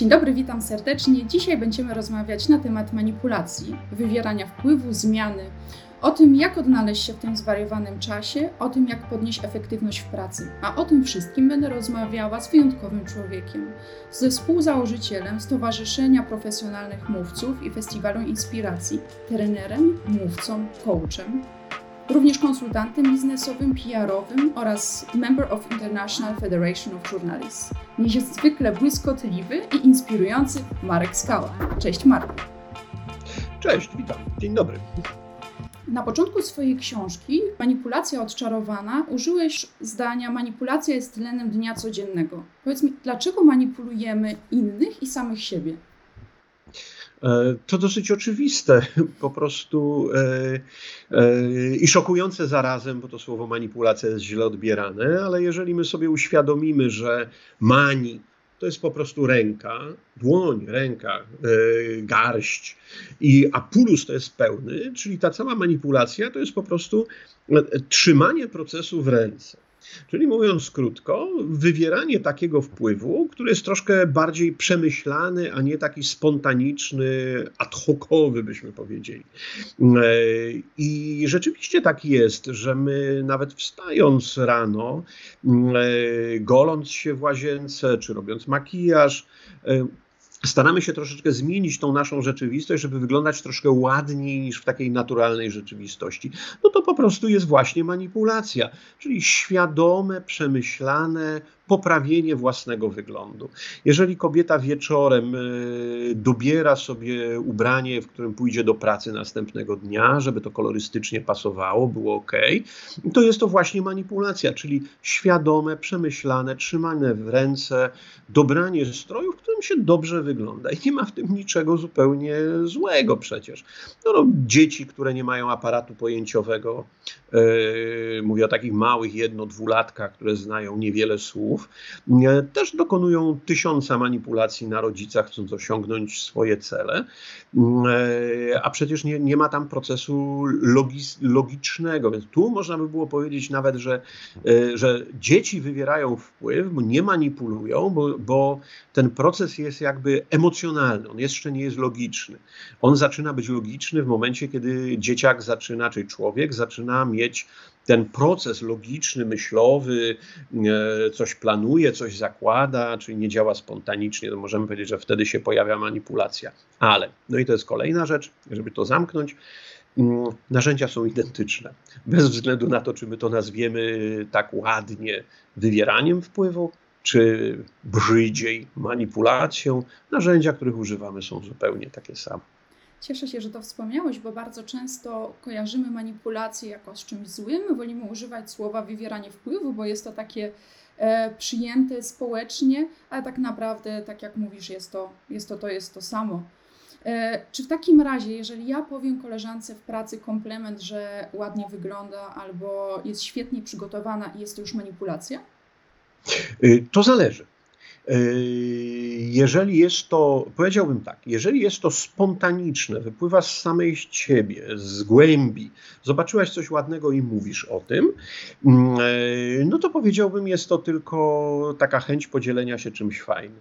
Dzień dobry, witam serdecznie. Dzisiaj będziemy rozmawiać na temat manipulacji, wywierania wpływu, zmiany, o tym, jak odnaleźć się w tym zwariowanym czasie, o tym, jak podnieść efektywność w pracy. A o tym wszystkim będę rozmawiała z wyjątkowym człowiekiem, ze współzałożycielem Stowarzyszenia Profesjonalnych Mówców i Festiwalu Inspiracji, trenerem, mówcą, coachem, również konsultantem biznesowym, PR-owym oraz member of International Federation of Journalists. Niezwykle błyskotliwy i inspirujący Marek Skała. Cześć Marek. Cześć, witam. Dzień dobry. Na początku swojej książki Manipulacja odczarowana użyłeś zdania manipulacja jest tlenem dnia codziennego. Powiedz mi, dlaczego manipulujemy innych i samych siebie? E, to dosyć oczywiste, po prostu e, e, i szokujące zarazem, bo to słowo manipulacja jest źle odbierane, ale jeżeli my sobie uświadomimy, że mani to jest po prostu ręka, dłoń, ręka, garść, i, a pulus to jest pełny, czyli ta cała manipulacja to jest po prostu trzymanie procesu w ręce. Czyli mówiąc krótko, wywieranie takiego wpływu, który jest troszkę bardziej przemyślany, a nie taki spontaniczny, ad hocowy, byśmy powiedzieli. E, I rzeczywiście tak jest, że my nawet wstając rano, e, goląc się w łazience, czy robiąc makijaż, e, staramy się troszeczkę zmienić tą naszą rzeczywistość, żeby wyglądać troszkę ładniej niż w takiej naturalnej rzeczywistości. No to po prostu jest właśnie manipulacja, czyli świadome, przemyślane, poprawienie własnego wyglądu. Jeżeli kobieta wieczorem e, dobiera sobie ubranie, w którym pójdzie do pracy następnego dnia, żeby to kolorystycznie pasowało, było ok, to jest to właśnie manipulacja, czyli świadome, przemyślane, trzymane w ręce, dobranie stroju, w którym się dobrze wygląda. I nie ma w tym niczego zupełnie złego przecież. No, no dzieci, które nie mają aparatu pojęciowego, mówię o takich małych jedno, dwulatkach, które znają niewiele słów, też dokonują tysiąca manipulacji na rodzicach, chcąc osiągnąć swoje cele, e, a przecież nie, nie ma tam procesu logis, logicznego, więc tu można by było powiedzieć nawet, że, e, że dzieci wywierają wpływ, nie manipulują, bo, bo ten proces jest jakby emocjonalny, on jeszcze nie jest logiczny. On zaczyna być logiczny w momencie, kiedy dzieciak zaczyna, czy człowiek zaczyna mieć ten proces logiczny, myślowy, e, coś planuje, coś zakłada, czyli nie działa spontanicznie, to możemy powiedzieć, że wtedy się pojawia manipulacja. Ale, no i to jest kolejna rzecz, żeby to zamknąć, mm, narzędzia są identyczne. Bez względu na to, czy my to nazwiemy tak ładnie wywieraniem wpływu, czy brzydziej manipulacją, narzędzia, których używamy, są zupełnie takie same. Cieszę się, że to wspomniałeś, bo bardzo często kojarzymy manipulację jako z czymś złym. Wolimy używać słowa wywieranie wpływu, bo jest to takie e, przyjęte społecznie, ale tak naprawdę, tak jak mówisz, jest to, jest to, to, jest to samo. E, czy w takim razie, jeżeli ja powiem koleżance w pracy komplement, że ładnie wygląda albo jest świetnie przygotowana jest to już manipulacja? Y, to zależy. Yy, jeżeli jest to, powiedziałbym tak, jeżeli jest to spontaniczne, wypływa z samej ciebie, z głębi, zobaczyłaś coś ładnego i mówisz o tym, yy, no to powiedziałbym, jest to tylko taka chęć podzielenia się czymś fajnym.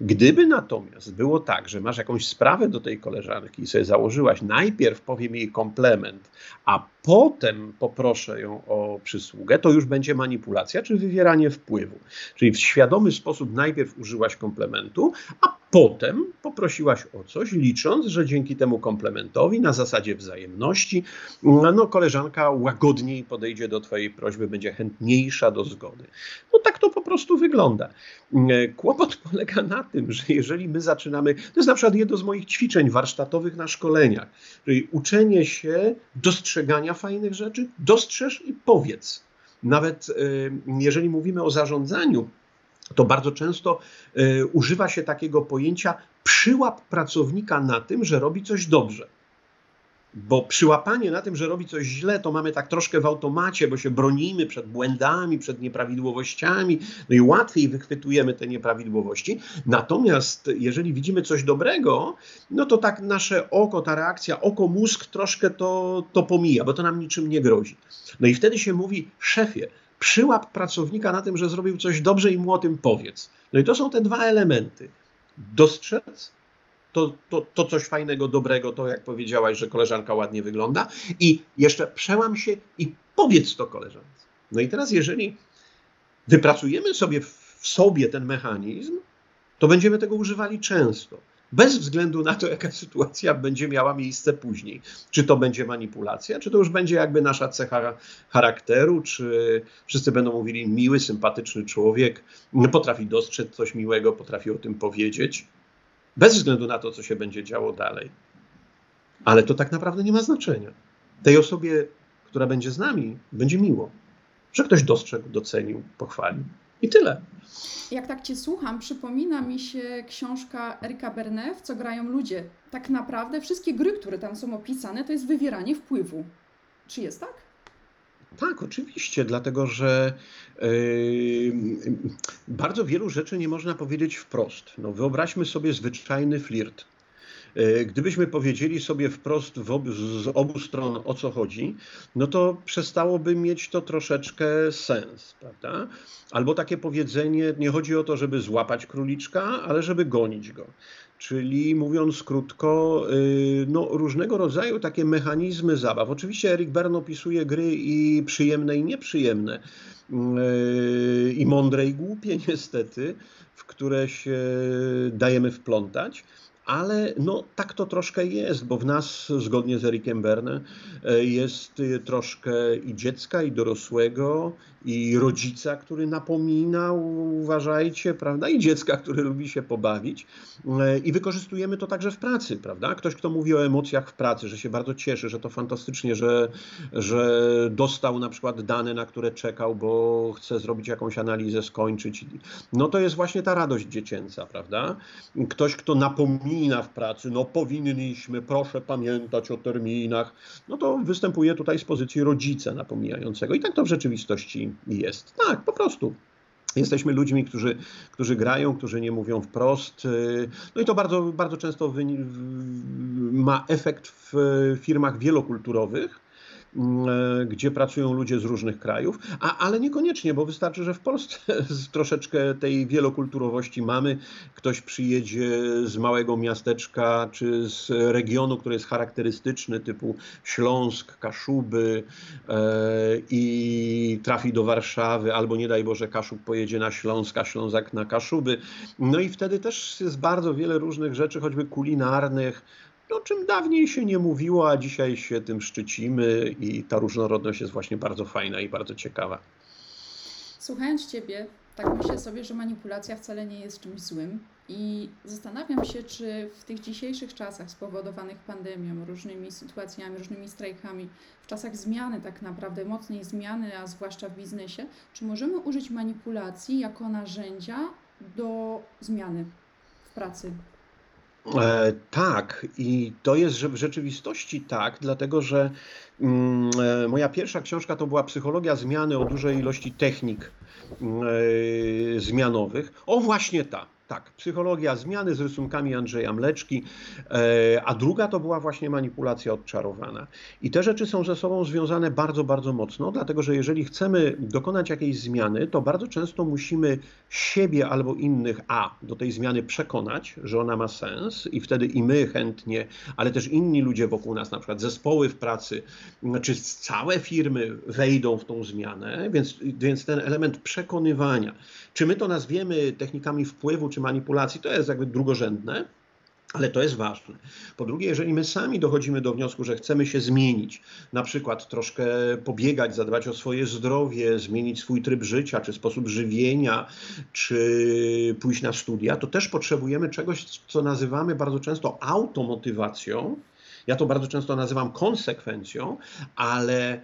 Gdyby natomiast było tak, że masz jakąś sprawę do tej koleżanki i sobie założyłaś, najpierw powiem jej komplement, a potem poproszę ją o przysługę, to już będzie manipulacja czy wywieranie wpływu. Czyli w świadomy sposób najpierw użyłaś komplementu, a potem poprosiłaś o coś, licząc, że dzięki temu komplementowi na zasadzie wzajemności, no koleżanka łagodniej podejdzie do Twojej prośby, będzie chętniejsza do zgody. No tak to po prostu wygląda. Kłopot polega na tym, że jeżeli my zaczynamy, to jest na przykład jedno z moich ćwiczeń warsztatowych na szkoleniach, czyli uczenie się dostrzegania fajnych rzeczy, dostrzeż i powiedz. Nawet y, jeżeli mówimy o zarządzaniu, to bardzo często y, używa się takiego pojęcia przyłap pracownika na tym, że robi coś dobrze. Bo przyłapanie na tym, że robi coś źle, to mamy tak troszkę w automacie, bo się bronimy przed błędami, przed nieprawidłowościami, no i łatwiej wychwytujemy te nieprawidłowości. Natomiast jeżeli widzimy coś dobrego, no to tak nasze oko, ta reakcja oko-mózg troszkę to, to pomija, bo to nam niczym nie grozi. No i wtedy się mówi, szefie, przyłap pracownika na tym, że zrobił coś dobrze i mu o tym powiedz. No i to są te dwa elementy. dostrzec to, to, to coś fajnego, dobrego, to jak powiedziałaś, że koleżanka ładnie wygląda i jeszcze przełam się i powiedz to koleżance. No i teraz jeżeli wypracujemy sobie w sobie ten mechanizm, to będziemy tego używali często. Bez względu na to, jaka sytuacja będzie miała miejsce później. Czy to będzie manipulacja, czy to już będzie jakby nasza cecha charakteru, czy wszyscy będą mówili miły, sympatyczny człowiek, potrafi dostrzec coś miłego, potrafi o tym powiedzieć, bez względu na to, co się będzie działo dalej. Ale to tak naprawdę nie ma znaczenia. Tej osobie, która będzie z nami, będzie miło, że ktoś dostrzegł, docenił, pochwalił. I tyle. Jak tak Cię słucham, przypomina mi się książka Erika Berne, w co grają ludzie. Tak naprawdę wszystkie gry, które tam są opisane, to jest wywieranie wpływu. Czy jest tak? Tak, oczywiście, dlatego że yy, bardzo wielu rzeczy nie można powiedzieć wprost. No, wyobraźmy sobie zwyczajny flirt. E, gdybyśmy powiedzieli sobie wprost obu, z obu stron o co chodzi, no to przestałoby mieć to troszeczkę sens, prawda? Albo takie powiedzenie, nie chodzi o to, żeby złapać króliczka, ale żeby gonić go. Czyli mówiąc krótko, y, no, różnego rodzaju takie mechanizmy zabaw. Oczywiście Erik Bern opisuje gry i przyjemne, i nieprzyjemne, y, i mądre, i głupie niestety, w które się dajemy wplątać ale no, tak to troszkę jest, bo w nas, zgodnie z Erikiem Berne, e, jest e, troszkę i dziecka, i dorosłego, i rodzica, który napomina, uważajcie, prawda, i dziecka, który lubi się pobawić. E, I wykorzystujemy to także w pracy, prawda? Ktoś, kto mówi o emocjach w pracy, że się bardzo cieszy, że to fantastycznie, że, że dostał na przykład dane, na które czekał, bo chce zrobić jakąś analizę, skończyć. No to jest właśnie ta radość dziecięca, prawda? Ktoś, kto napomina w pracy, no powinniśmy, proszę pamiętać o terminach, no to występuje tutaj z pozycji rodzica napomijającego. I tak to w rzeczywistości jest. Tak, po prostu. Jesteśmy ludźmi, którzy, którzy grają, którzy nie mówią wprost. No i to bardzo, bardzo często ma efekt w firmach wielokulturowych gdzie pracują ludzie z różnych krajów, a, ale niekoniecznie, bo wystarczy, że w Polsce troszeczkę tej wielokulturowości mamy. Ktoś przyjedzie z małego miasteczka czy z regionu, który jest charakterystyczny, typu Śląsk, Kaszuby e, i trafi do Warszawy, albo nie daj Boże, Kaszub pojedzie na Śląsk, a Ślązak na Kaszuby. No i wtedy też jest bardzo wiele różnych rzeczy, choćby kulinarnych, o czym dawniej się nie mówiło, a dzisiaj się tym szczycimy i ta różnorodność jest właśnie bardzo fajna i bardzo ciekawa. Słuchając Ciebie, tak myślę sobie, że manipulacja wcale nie jest czymś złym i zastanawiam się, czy w tych dzisiejszych czasach spowodowanych pandemią, różnymi sytuacjami, różnymi strajkami, w czasach zmiany tak naprawdę, mocnej zmiany, a zwłaszcza w biznesie, czy możemy użyć manipulacji jako narzędzia do zmiany w pracy, E, tak, i to jest w rzeczywistości tak, dlatego że mm, e, moja pierwsza książka to była Psychologia zmiany o dużej ilości technik e, zmianowych. O, właśnie ta. Tak, psychologia zmiany z rysunkami Andrzeja Mleczki, e, a druga to była właśnie manipulacja odczarowana. I te rzeczy są ze sobą związane bardzo, bardzo mocno, dlatego że jeżeli chcemy dokonać jakiejś zmiany, to bardzo często musimy siebie albo innych, a do tej zmiany przekonać, że ona ma sens, i wtedy i my chętnie, ale też inni ludzie wokół nas, na przykład zespoły w pracy, czy całe firmy wejdą w tą zmianę, więc, więc ten element przekonywania, czy my to nazwiemy technikami wpływu, czy manipulacji, to jest jakby drugorzędne. Ale to jest ważne. Po drugie, jeżeli my sami dochodzimy do wniosku, że chcemy się zmienić, na przykład troszkę pobiegać, zadbać o swoje zdrowie, zmienić swój tryb życia, czy sposób żywienia, czy pójść na studia, to też potrzebujemy czegoś, co nazywamy bardzo często automotywacją. Ja to bardzo często nazywam konsekwencją, ale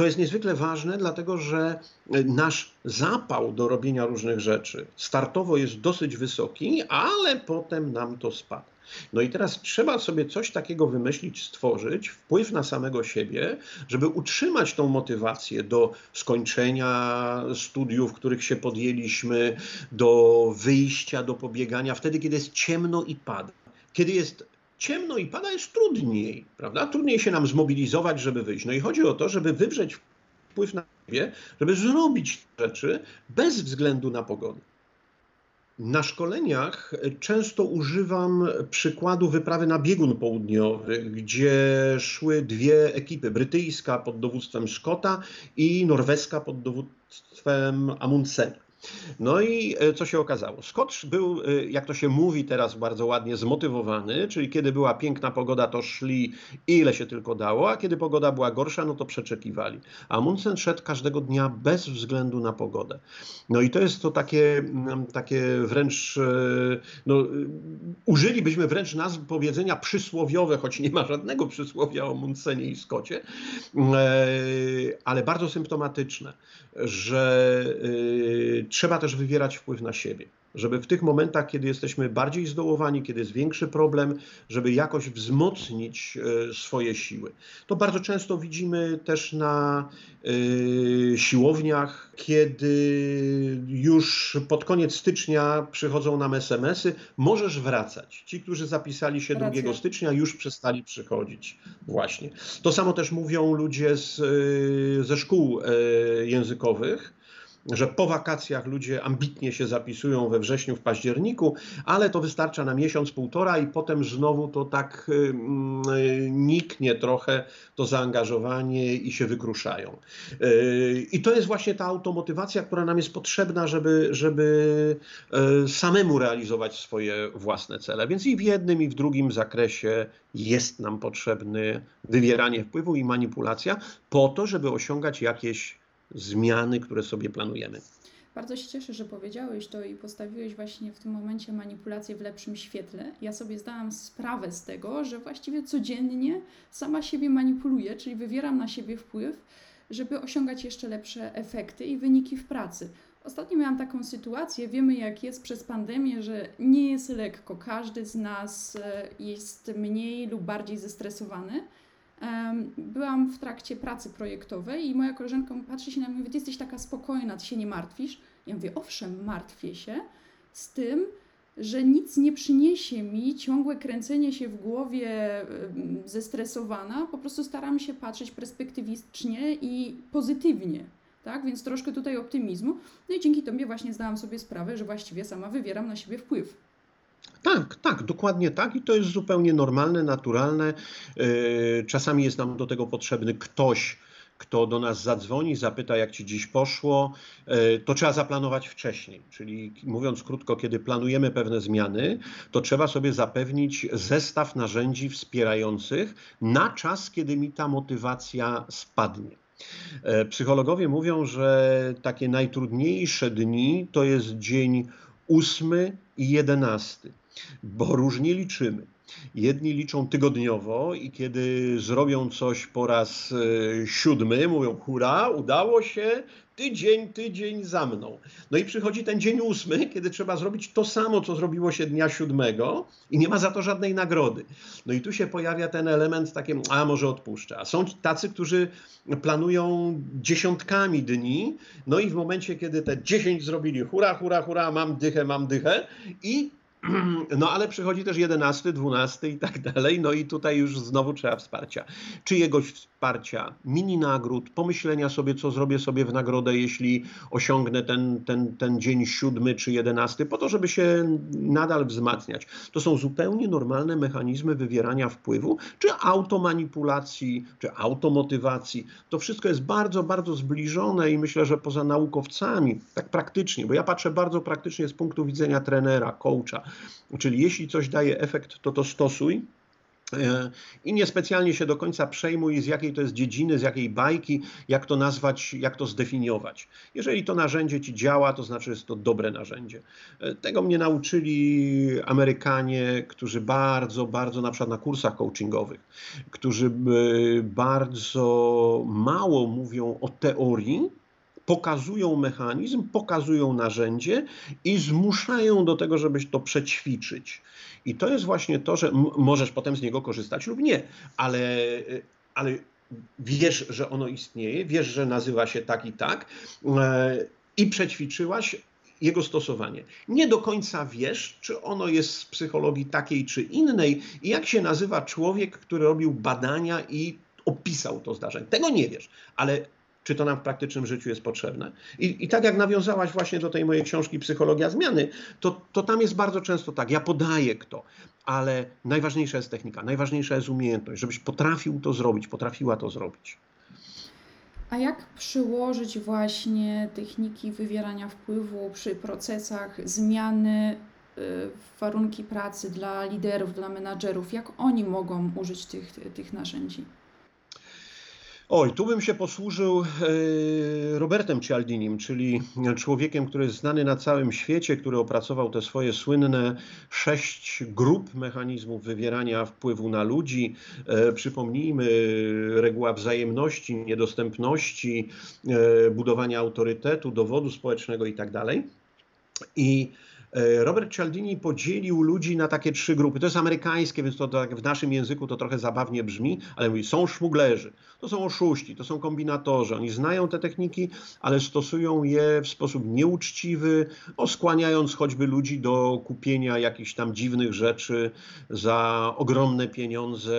to jest niezwykle ważne, dlatego że nasz zapał do robienia różnych rzeczy startowo jest dosyć wysoki, ale potem nam to spada. No i teraz trzeba sobie coś takiego wymyślić, stworzyć, wpływ na samego siebie, żeby utrzymać tą motywację do skończenia studiów, których się podjęliśmy, do wyjścia, do pobiegania, wtedy, kiedy jest ciemno i pada. Kiedy jest ciemno i pada, jest trudniej, prawda? Trudniej się nam zmobilizować, żeby wyjść. No i chodzi o to, żeby wywrzeć wpływ na siebie, żeby zrobić rzeczy bez względu na pogodę. Na szkoleniach często używam przykładu wyprawy na biegun południowy, gdzie szły dwie ekipy: brytyjska pod dowództwem Scotta i norweska pod dowództwem Amundsena. No i e, co się okazało? Scott był, e, jak to się mówi teraz bardzo ładnie, zmotywowany, czyli kiedy była piękna pogoda, to szli ile się tylko dało, a kiedy pogoda była gorsza, no to przeczekiwali. A Amundsen szedł każdego dnia bez względu na pogodę. No i to jest to takie, mm, takie wręcz, e, no, użylibyśmy wręcz nazw powiedzenia przysłowiowe, choć nie ma żadnego przysłowia o Amundsenie i Scottie, ale bardzo symptomatyczne, że trzeba też wywierać wpływ na siebie żeby w tych momentach, kiedy jesteśmy bardziej zdołowani, kiedy jest większy problem, żeby jakoś wzmocnić e, swoje siły. To bardzo często widzimy też na y, siłowniach, kiedy już pod koniec stycznia przychodzą nam SMS-y, możesz wracać. Ci, którzy zapisali się Racja. 2 stycznia, już przestali przychodzić. Właśnie. To samo też mówią ludzie z, y, ze szkół językowych że po wakacjach ludzie ambitnie się zapisują we wrześniu, w październiku, ale to wystarcza na miesiąc, półtora i potem znowu to tak y, niknie trochę to zaangażowanie i się wykruszają. Y, I to jest właśnie ta automotywacja, która nam jest potrzebna, żeby, żeby y, samemu realizować swoje własne cele. Więc i w jednym, i w drugim zakresie jest nam potrzebny wywieranie wpływu i manipulacja po to, żeby osiągać jakieś zmiany, które sobie planujemy. Bardzo się cieszę, że powiedziałeś to i postawiłeś właśnie w tym momencie manipulację w lepszym świetle. Ja sobie zdałam sprawę z tego, że właściwie codziennie sama siebie manipuluję, czyli wywieram na siebie wpływ, żeby osiągać jeszcze lepsze efekty i wyniki w pracy. Ostatnio miałam taką sytuację, wiemy jak jest przez pandemię, że nie jest lekko. Każdy z nas e, jest mniej lub bardziej zestresowany byłam w trakcie pracy projektowej i moja koleżanka patrzy się na mnie i mówi, ty jesteś taka spokojna, ty się nie martwisz? Ja mówię, owszem, martwię się z tym, że nic nie przyniesie mi ciągłe kręcenie się w głowie zestresowana, po prostu staram się patrzeć perspektywicznie i pozytywnie. Tak, więc troszkę tutaj optymizmu. No i dzięki tobie właśnie zdałam sobie sprawę, że właściwie sama wywieram na siebie wpływ. Tak, tak, dokładnie tak i to jest zupełnie normalne, naturalne. Yy, czasami jest nam do tego potrzebny ktoś, kto do nas zadzwoni, zapyta, jak ci dziś poszło, yy, to trzeba zaplanować wcześniej. Czyli mówiąc krótko, kiedy planujemy pewne zmiany, to trzeba sobie zapewnić zestaw narzędzi wspierających na czas, kiedy mi ta motywacja spadnie. Yy, psychologowie mówią, że takie najtrudniejsze dni to jest dzień ósmy i jedenasty bo różnie liczymy. Jedni liczą tygodniowo i kiedy zrobią coś po raz e, siódmy, mówią hurra, udało się, tydzień, tydzień za mną. No i przychodzi ten dzień ósmy, kiedy trzeba zrobić to samo, co zrobiło się dnia siódmego i nie ma za to żadnej nagrody. No i tu się pojawia ten element taki, a może odpuszczę. A są tacy, którzy planują dziesiątkami dni, no i w momencie, kiedy te dziesięć zrobili, hura, hura, hura, mam dychę, mam dychę i no ale przychodzi też 11, 12 i tak dalej, no i tutaj już znowu trzeba wsparcia. Czyjegoś wsparcia, mini nagród, pomyślenia sobie, co zrobię sobie w nagrodę, jeśli osiągnę ten, ten, ten dzień siódmy czy jedenasty, po to, żeby się nadal wzmacniać. To są zupełnie normalne mechanizmy wywierania wpływu, czy automanipulacji, czy automotywacji. To wszystko jest bardzo, bardzo zbliżone i myślę, że poza naukowcami, tak praktycznie, bo ja patrzę bardzo praktycznie z punktu widzenia trenera, coacha, Czyli jeśli coś daje efekt, to to stosuj. E, I niespecjalnie się do końca przejmuj, z jakiej to jest dziedziny, z jakiej bajki, jak to nazwać, jak to zdefiniować. Jeżeli to narzędzie ci działa, to znaczy, jest to dobre narzędzie. E, tego mnie nauczyli Amerykanie, którzy bardzo, bardzo, na przykład na kursach coachingowych, którzy e, bardzo mało mówią o teorii, pokazują mechanizm, pokazują narzędzie i zmuszają do tego, żebyś to przećwiczyć. I to jest właśnie to, że możesz potem z niego korzystać lub nie, ale, ale wiesz, że ono istnieje, wiesz, że nazywa się tak i tak e, i przećwiczyłaś jego stosowanie. Nie do końca wiesz, czy ono jest z psychologii takiej czy innej i jak się nazywa człowiek, który robił badania i opisał to zdarzenie. Tego nie wiesz, ale czy to nam w praktycznym życiu jest potrzebne. I, I tak jak nawiązałaś właśnie do tej mojej książki Psychologia Zmiany, to, to tam jest bardzo często tak, ja podaję kto, ale najważniejsza jest technika, najważniejsza jest umiejętność, żebyś potrafił to zrobić, potrafiła to zrobić. A jak przyłożyć właśnie techniki wywierania wpływu przy procesach zmiany, y, warunki pracy dla liderów, dla menadżerów? Jak oni mogą użyć tych, tych narzędzi? Oj, tu bym się posłużył e, Robertem Cialdinim, czyli człowiekiem, który jest znany na całym świecie, który opracował te swoje słynne sześć grup mechanizmów wywierania wpływu na ludzi. E, przypomnijmy, reguła wzajemności, niedostępności, e, budowania autorytetu, dowodu społecznego itd. I tak Robert Cialdini podzielił ludzi na takie trzy grupy. To jest amerykańskie, więc to tak w naszym języku to trochę zabawnie brzmi, ale mówi, są szmuglerzy, to są oszuści, to są kombinatorzy. Oni znają te techniki, ale stosują je w sposób nieuczciwy, skłaniając choćby ludzi do kupienia jakichś tam dziwnych rzeczy za ogromne pieniądze,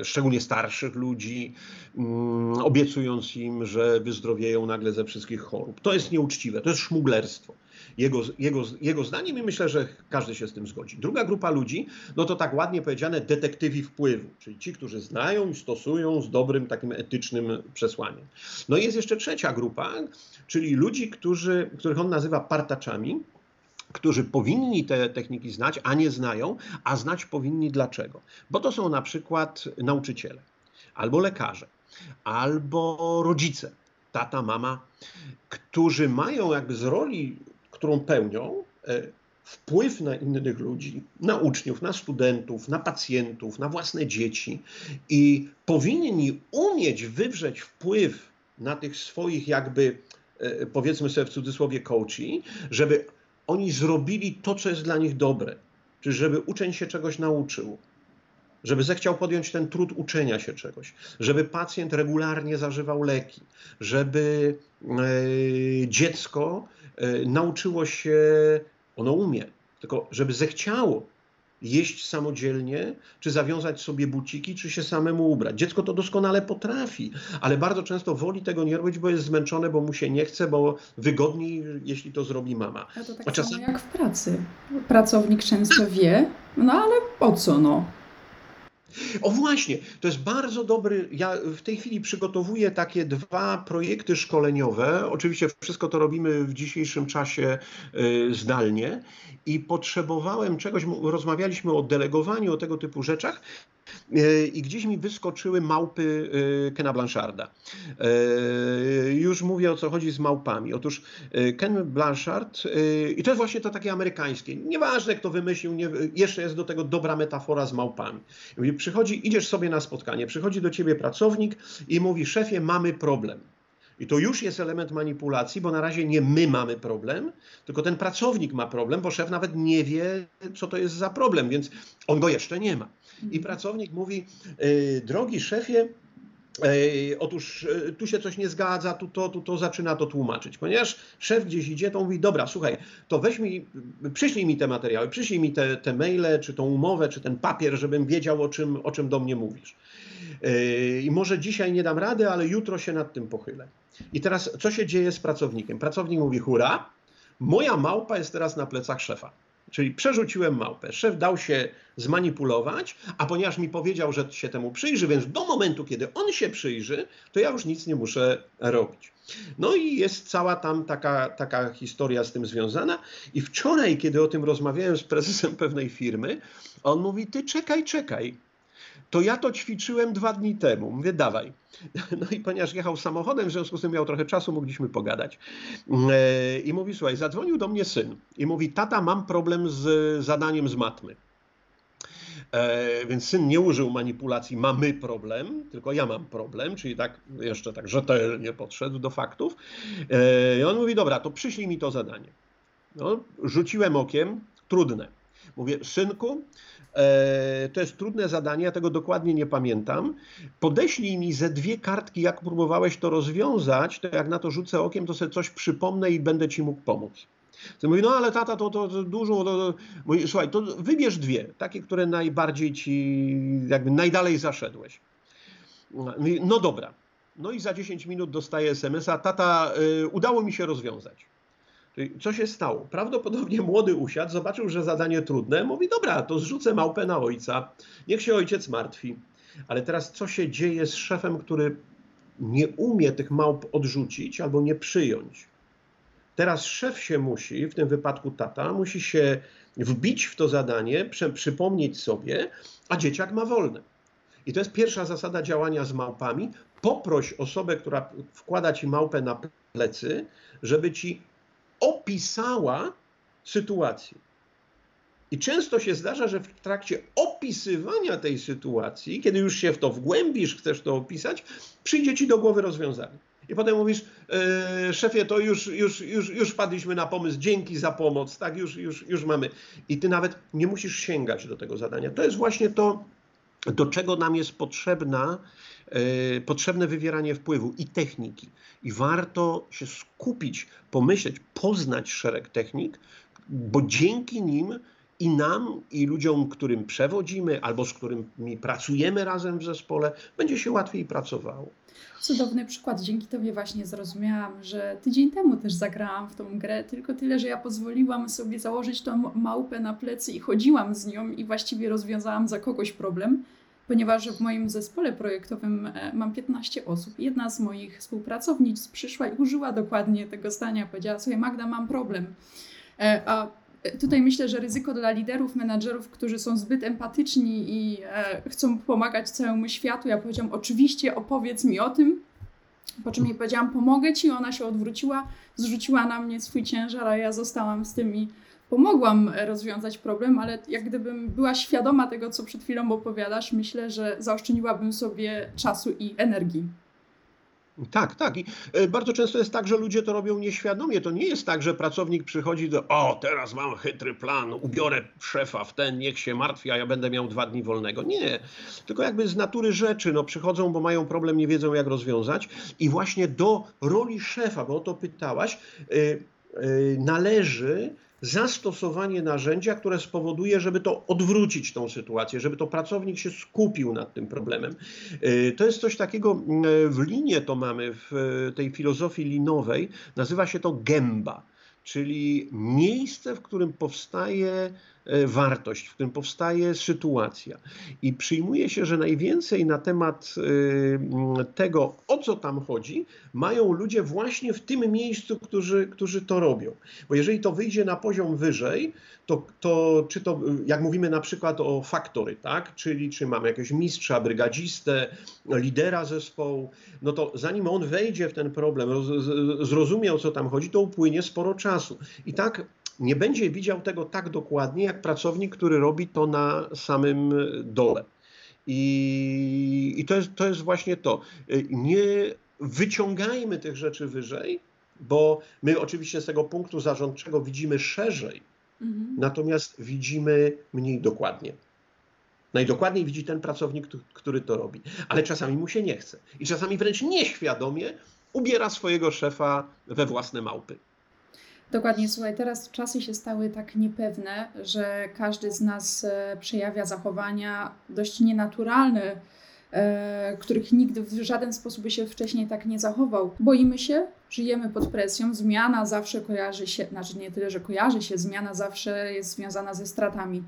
e, szczególnie starszych ludzi, mm, obiecując im, że wyzdrowieją nagle ze wszystkich chorób. To jest nieuczciwe, to jest szmuglerstwo jego, jego, jego zdaniem i myślę, że każdy się z tym zgodzi. Druga grupa ludzi, no to tak ładnie powiedziane, detektywi wpływu, czyli ci, którzy znają i stosują z dobrym, takim etycznym przesłaniem. No i jest jeszcze trzecia grupa, czyli ludzi, którzy, których on nazywa partaczami, którzy powinni te techniki znać, a nie znają, a znać powinni dlaczego. Bo to są na przykład nauczyciele, albo lekarze, albo rodzice, tata, mama, którzy mają jakby z roli którą pełnią, e, wpływ na innych ludzi, na uczniów, na studentów, na pacjentów, na własne dzieci i powinni umieć wywrzeć wpływ na tych swoich jakby e, powiedzmy sobie w cudzysłowie coachi, żeby oni zrobili to, co jest dla nich dobre, czyli żeby uczeń się czegoś nauczył, żeby zechciał podjąć ten trud uczenia się czegoś, żeby pacjent regularnie zażywał leki, żeby e, dziecko e, nauczyło się, ono umie, tylko żeby zechciało jeść samodzielnie, czy zawiązać sobie buciki, czy się samemu ubrać. Dziecko to doskonale potrafi, ale bardzo często woli tego nie robić, bo jest zmęczone, bo mu się nie chce, bo wygodniej, jeśli to zrobi mama. A to tak A czasem... samo jak w pracy. Pracownik często wie, no ale po co no? O właśnie, to jest bardzo dobry. Ja w tej chwili przygotowuję takie dwa projekty szkoleniowe. Oczywiście wszystko to robimy w dzisiejszym czasie y, zdalnie i potrzebowałem czegoś. Rozmawialiśmy o delegowaniu, o tego typu rzeczach. E, i gdzieś mi wyskoczyły małpy e, Kena Blancharda. E, już mówię o co chodzi z małpami. Otóż Ken Blanchard, i to jest właśnie to takie amerykańskie, nieważne kto wymyślił, nie, jeszcze jest do tego dobra metafora z małpami. Przychodzi, idziesz sobie na spotkanie, przychodzi do ciebie pracownik i mówi, szefie, mamy problem. I to już jest element manipulacji, bo na razie nie my mamy problem, tylko ten pracownik ma problem, bo szef nawet nie wie, co to jest za problem, więc on go jeszcze nie ma. I mhm. pracownik mówi: y, Drogi szefie, y, Otóż y, tu się coś nie zgadza, tu to, tu to zaczyna to tłumaczyć. Ponieważ szef gdzieś idzie, to mówi, dobra, słuchaj, to weź mi, przyślij mi te materiały, przyślij mi te, te maile, czy tą umowę, czy ten papier, żebym wiedział, o czym, o czym do mnie mówisz. I może dzisiaj nie dam rady, ale jutro się nad tym pochylę. I teraz co się dzieje z pracownikiem? Pracownik mówi, hura, moja małpa jest teraz na plecach szefa. Czyli przerzuciłem małpę. Szef dał się zmanipulować, a ponieważ mi powiedział, że się temu przyjrzy, więc do momentu, kiedy on się przyjrzy, to ja już nic nie muszę robić. No i jest cała tam taka, taka historia z tym związana. I wczoraj, kiedy o tym rozmawiałem z prezesem pewnej firmy, on mówi: Ty czekaj, czekaj to ja to ćwiczyłem dwa dni temu. Mówię, dawaj. No i ponieważ jechał samochodem, w związku z tym miał trochę czasu, mogliśmy pogadać. E, I mówi, słuchaj, zadzwonił do mnie syn i mówi, tata, mam problem z zadaniem z matmy. E, więc syn nie użył manipulacji, mamy problem, tylko ja mam problem, czyli tak jeszcze tak rzetelnie podszedł do faktów. E, I on mówi, dobra, to przyślij mi to zadanie. No, rzuciłem okiem, trudne. Mówię, synku, E, to jest trudne zadanie, ja tego dokładnie nie pamiętam. Podeślij mi ze dwie kartki, jak próbowałeś to rozwiązać, to jak na to rzucę okiem, to sobie coś przypomnę i będę ci mógł pomóc. To mówi, no ale tata, to, to, to dużo. To, to. Słuchaj, to wybierz dwie, takie, które najbardziej ci, jakby najdalej zaszedłeś. Mówi, no dobra. No i za 10 minut dostaje SMS-a, tata, y, udało mi się rozwiązać. Czyli Co się stało? Prawdopodobnie młody usiadł, zobaczył, że zadanie trudne, mówi, dobra, to zrzucę małpę na ojca, niech się ojciec martwi. Ale teraz co się dzieje z szefem, który nie umie tych małp odrzucić albo nie przyjąć? Teraz szef się musi, w tym wypadku tata, musi się wbić w to zadanie, przypomnieć sobie, a dzieciak ma wolne. I to jest pierwsza zasada działania z małpami. Poproś osobę, która wkłada ci małpę na plecy, żeby ci opisała sytuację. I często się zdarza, że w trakcie opisywania tej sytuacji, kiedy już się w to wgłębisz, chcesz to opisać, przyjdzie ci do głowy rozwiązanie. I potem mówisz, e, szefie, to już, już, już, już wpadliśmy na pomysł, dzięki za pomoc, tak, już, już, już mamy. I ty nawet nie musisz sięgać do tego zadania. To jest właśnie to, do czego nam jest potrzebna, e, potrzebne wywieranie wpływu i techniki. I warto się skupić, pomyśleć, poznać szereg technik, bo dzięki nim i nam, i ludziom, którym przewodzimy, albo z którymi pracujemy razem w zespole, będzie się łatwiej pracowało. Cudowny przykład. Dzięki Tobie właśnie zrozumiałam, że tydzień temu też zagrałam w tą grę, tylko tyle, że ja pozwoliłam sobie założyć tą małpę na plecy i chodziłam z nią i właściwie rozwiązałam za kogoś problem, ponieważ w moim zespole projektowym e, mam 15 osób. Jedna z moich współpracownic przyszła i użyła dokładnie tego zdania. Powiedziała sobie, Magda, mam problem. E, A tutaj myślę, że ryzyko dla liderów, menadżerów, którzy są zbyt empatyczni i e, chcą pomagać całemu światu. Ja powiedziałam, oczywiście opowiedz mi o tym. Po czym jej powiedziałam, pomogę ci. Ona się odwróciła, zrzuciła na mnie swój ciężar, a ja zostałam z tym i pomogłam rozwiązać problem, ale jak gdybym była świadoma tego, co przed chwilą opowiadasz, myślę, że zaoszczędziłabym sobie czasu i energii. Tak, tak. I e, bardzo często jest tak, że ludzie to robią nieświadomie. To nie jest tak, że pracownik przychodzi do, o, teraz mam chytry plan, ubiorę szefa w ten, niech się martwi, a ja będę miał dwa dni wolnego. Nie. Tylko jakby z natury rzeczy, no przychodzą, bo mają problem, nie wiedzą jak rozwiązać i właśnie do roli szefa, bo o to pytałaś, y, y, należy zastosowanie narzędzia, które spowoduje, żeby to odwrócić tą sytuację, żeby to pracownik się skupił nad tym problemem. Y, To jest coś takiego, y, w linie to mamy, w y, tej filozofii linowej, nazywa się to gęba, czyli miejsce, w którym powstaje wartość, w którym powstaje sytuacja. I przyjmuje się, że najwięcej na temat mm, tego, o co tam chodzi, mają ludzie właśnie w tym miejscu, którzy, którzy to robią. Bo jeżeli to wyjdzie na poziom wyżej, to, to czy to, jak mówimy na przykład o faktory, tak? czyli czy mamy jakiegoś mistrza, brygadzistę, lidera zespołu, no to zanim on wejdzie w ten problem, zrozumie o co tam chodzi, to upłynie sporo czasu. I tak nie będzie widział tego tak dokładnie, jak pracownik, który robi to na samym dole. I, i to, jest, to jest właśnie to. Nie wyciągajmy tych rzeczy wyżej, bo my oczywiście z tego punktu zarządczego widzimy szerzej, Mhm. natomiast widzimy mniej dokładnie. Najdokładniej widzi ten pracownik, któ- który to robi, ale czasami mu się nie chce. I czasami wręcz nieświadomie ubiera swojego szefa we własne małpy. Dokładnie, słuchaj, teraz czasy się stały tak niepewne, że każdy z nas e, przejawia zachowania dość nienaturalne, e, których nigdy w żaden sposób by się wcześniej tak nie zachował. Boimy się, żyjemy pod presją, zmiana zawsze kojarzy się, znaczy nie tyle, że kojarzy się, zmiana zawsze jest związana ze stratami.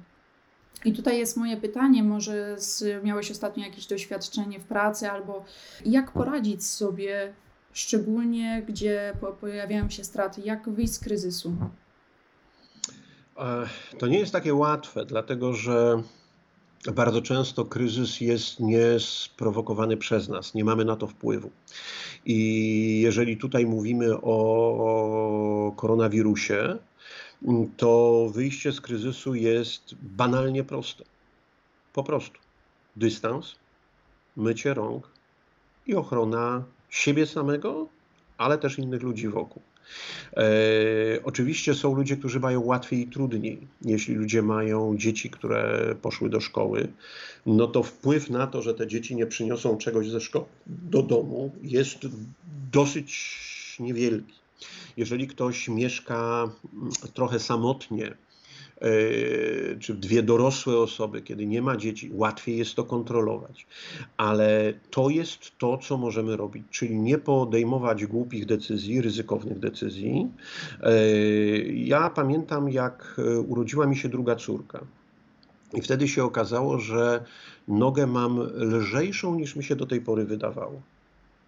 I tutaj jest moje pytanie, może z, miałeś ostatnio jakieś doświadczenie w pracy, albo jak poradzić sobie, szczególnie gdzie po, pojawiają się straty, jak wyjść z kryzysu? To nie jest takie łatwe, dlatego że bardzo często kryzys jest niesprowokowany przez nas, nie mamy na to wpływu. I jeżeli tutaj mówimy o koronawirusie, to wyjście z kryzysu jest banalnie proste. Po prostu dystans, mycie rąk i ochrona siebie samego, ale też innych ludzi wokół. E, oczywiście są ludzie, którzy mają łatwiej i trudniej. Jeśli ludzie mają dzieci, które poszły do szkoły, no to wpływ na to, że te dzieci nie przyniosą czegoś ze szkoły do domu, jest dosyć niewielki. Jeżeli ktoś mieszka trochę samotnie, czy dwie dorosłe osoby, kiedy nie ma dzieci, łatwiej jest to kontrolować. Ale to jest to, co możemy robić, czyli nie podejmować głupich decyzji, ryzykownych decyzji. Ja pamiętam, jak urodziła mi się druga córka. I wtedy się okazało, że nogę mam lżejszą niż mi się do tej pory wydawało.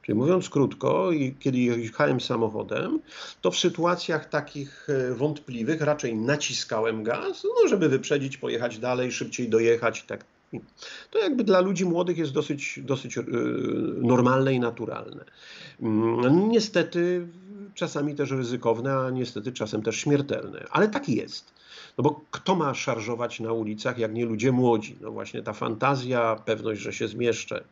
Czyli mówiąc krótko, kiedy jechałem samochodem, to w sytuacjach takich e, wątpliwych raczej naciskałem gaz, no, żeby wyprzedzić, pojechać dalej, szybciej dojechać. Tak. To jakby dla ludzi młodych jest dosyć, dosyć e, normalne i naturalne. Mm, niestety czasami też ryzykowne, a niestety czasem też śmiertelne, ale tak jest. No bo kto ma szarżować na ulicach, jak nie ludzie młodzi? No właśnie ta fantazja, pewność, że się zmieszczę.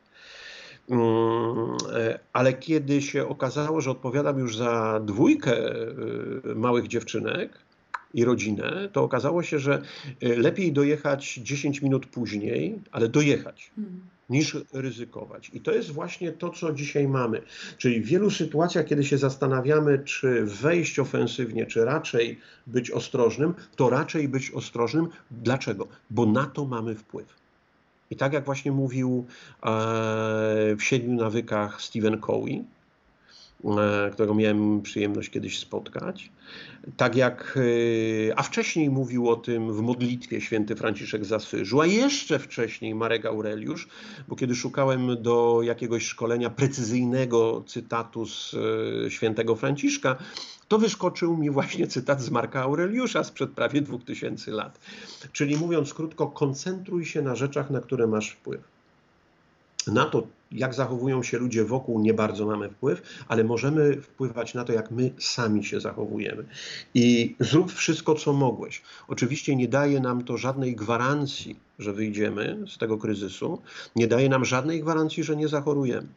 Mm, e, ale kiedy się okazało, że odpowiadam już za dwójkę e, małych dziewczynek i rodzinę, to okazało się, że e, lepiej dojechać 10 minut później, ale dojechać. Hmm niż ryzykować. I to jest właśnie to, co dzisiaj mamy. Czyli w wielu sytuacjach, kiedy się zastanawiamy, czy wejść ofensywnie, czy raczej być ostrożnym, to raczej być ostrożnym. Dlaczego? Bo na to mamy wpływ. I tak jak właśnie mówił e, w Siedmiu Nawykach Stephen Covey, E, którego miałem przyjemność kiedyś spotkać. Tak jak, e, a wcześniej mówił o tym w modlitwie święty Franciszek z Asyżu, a jeszcze wcześniej Marek Aureliusz, bo kiedy szukałem do jakiegoś szkolenia precyzyjnego cytatu z świętego Franciszka, to wyskoczył mi właśnie cytat z Marka Aureliusza sprzed prawie 2000 lat. Czyli mówiąc krótko, koncentruj się na rzeczach, na które masz wpływ. Na to, jak zachowują się ludzie wokół, nie bardzo mamy wpływ, ale możemy wpływać na to, jak my sami się zachowujemy. I zrób wszystko, co mogłeś. Oczywiście nie daje nam to żadnej gwarancji, że wyjdziemy z tego kryzysu, nie daje nam żadnej gwarancji, że nie zachorujemy,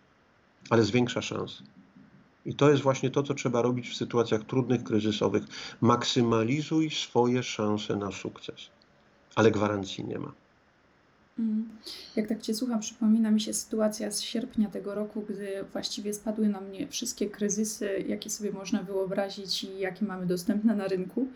ale zwiększa szanse. I to jest właśnie to, co trzeba robić w sytuacjach trudnych, kryzysowych. Maksymalizuj swoje szanse na sukces, ale gwarancji nie ma. Mm. Jak tak Cię słucham, przypomina mi się sytuacja z sierpnia tego roku, gdy właściwie spadły na mnie wszystkie kryzysy, jakie sobie można wyobrazić i jakie mamy dostępne na rynku.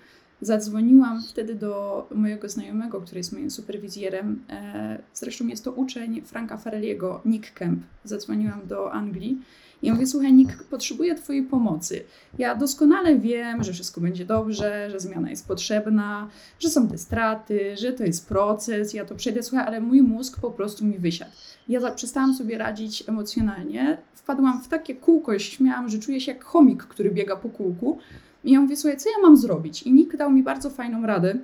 Zadzwoniłam wtedy do mojego znajomego, który jest moim superwizjerem. E, zresztą jest to uczeń Franka Fareliego, Nick Kemp. Zadzwoniłam do Anglii i mówię, słuchaj, Nick, potrzebuję Twojej pomocy. Ja doskonale wiem, że wszystko będzie dobrze, że zmiana jest potrzebna, że są te straty, że to jest proces, ja to przejdę, słuchaj, ale mój mózg po prostu mi wysiadł. Ja przestałam sobie radzić emocjonalnie, wpadłam w takie kółko śmiałam, że czuję się jak chomik, który biega po kółku. I ja mówię, słuchaj, co ja mam zrobić? I Nick dał mi bardzo fajną radę,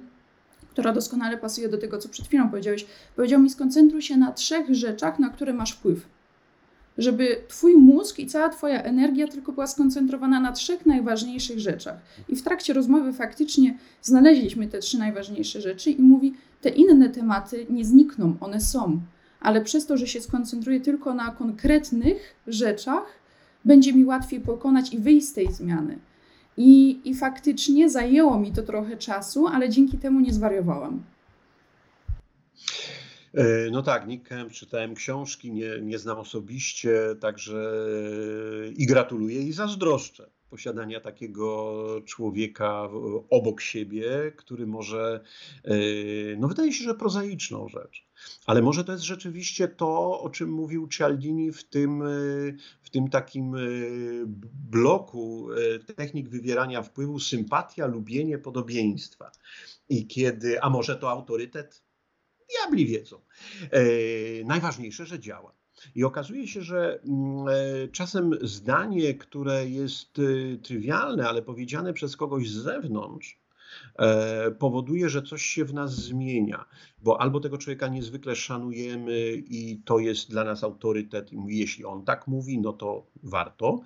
która doskonale pasuje do tego, co przed chwilą powiedziałeś. Powiedział mi, skoncentruj się na trzech rzeczach, na które masz wpływ żeby Twój mózg i cała Twoja energia tylko była skoncentrowana na trzech najważniejszych rzeczach. I w trakcie rozmowy faktycznie znaleźliśmy te trzy najważniejsze rzeczy i mówi, te inne tematy nie znikną, one są, ale przez to, że się skoncentruję tylko na konkretnych rzeczach, będzie mi łatwiej pokonać i wyjść z tej zmiany. I, I faktycznie zajęło mi to trochę czasu, ale dzięki temu nie zwariowałam. E, no tak, Nick czytałem książki, nie, nie znam osobiście, także i gratuluję i zazdroszczę posiadania takiego człowieka obok siebie, który może, e, no wydaje się, że prozaiczną rzecz, ale może to jest rzeczywiście to, o czym mówił Cialdini w tym, e, w tym takim bloku technik wywierania wpływu, sympatia, lubienie, podobieństwa. I kiedy, a może to autorytet? Diabli wiedzą. E, najważniejsze, że działa. I okazuje się, że mm, e, czasem zdanie, które jest e, trywialne, ale powiedziane przez kogoś z zewnątrz, powoduje, że coś się w nas zmienia, bo albo tego człowieka niezwykle szanujemy i to jest dla nas autorytet, i jeśli on tak mówi, no to warto,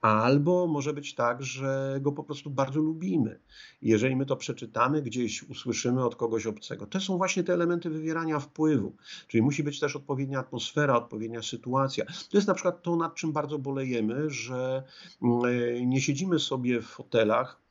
albo może być tak, że go po prostu bardzo lubimy. Jeżeli my to przeczytamy, gdzieś usłyszymy od kogoś obcego, to są właśnie te elementy wywierania wpływu, czyli musi być też odpowiednia atmosfera, odpowiednia sytuacja. To jest na przykład to, nad czym bardzo bolejemy, że mm, e, nie siedzimy sobie w fotelach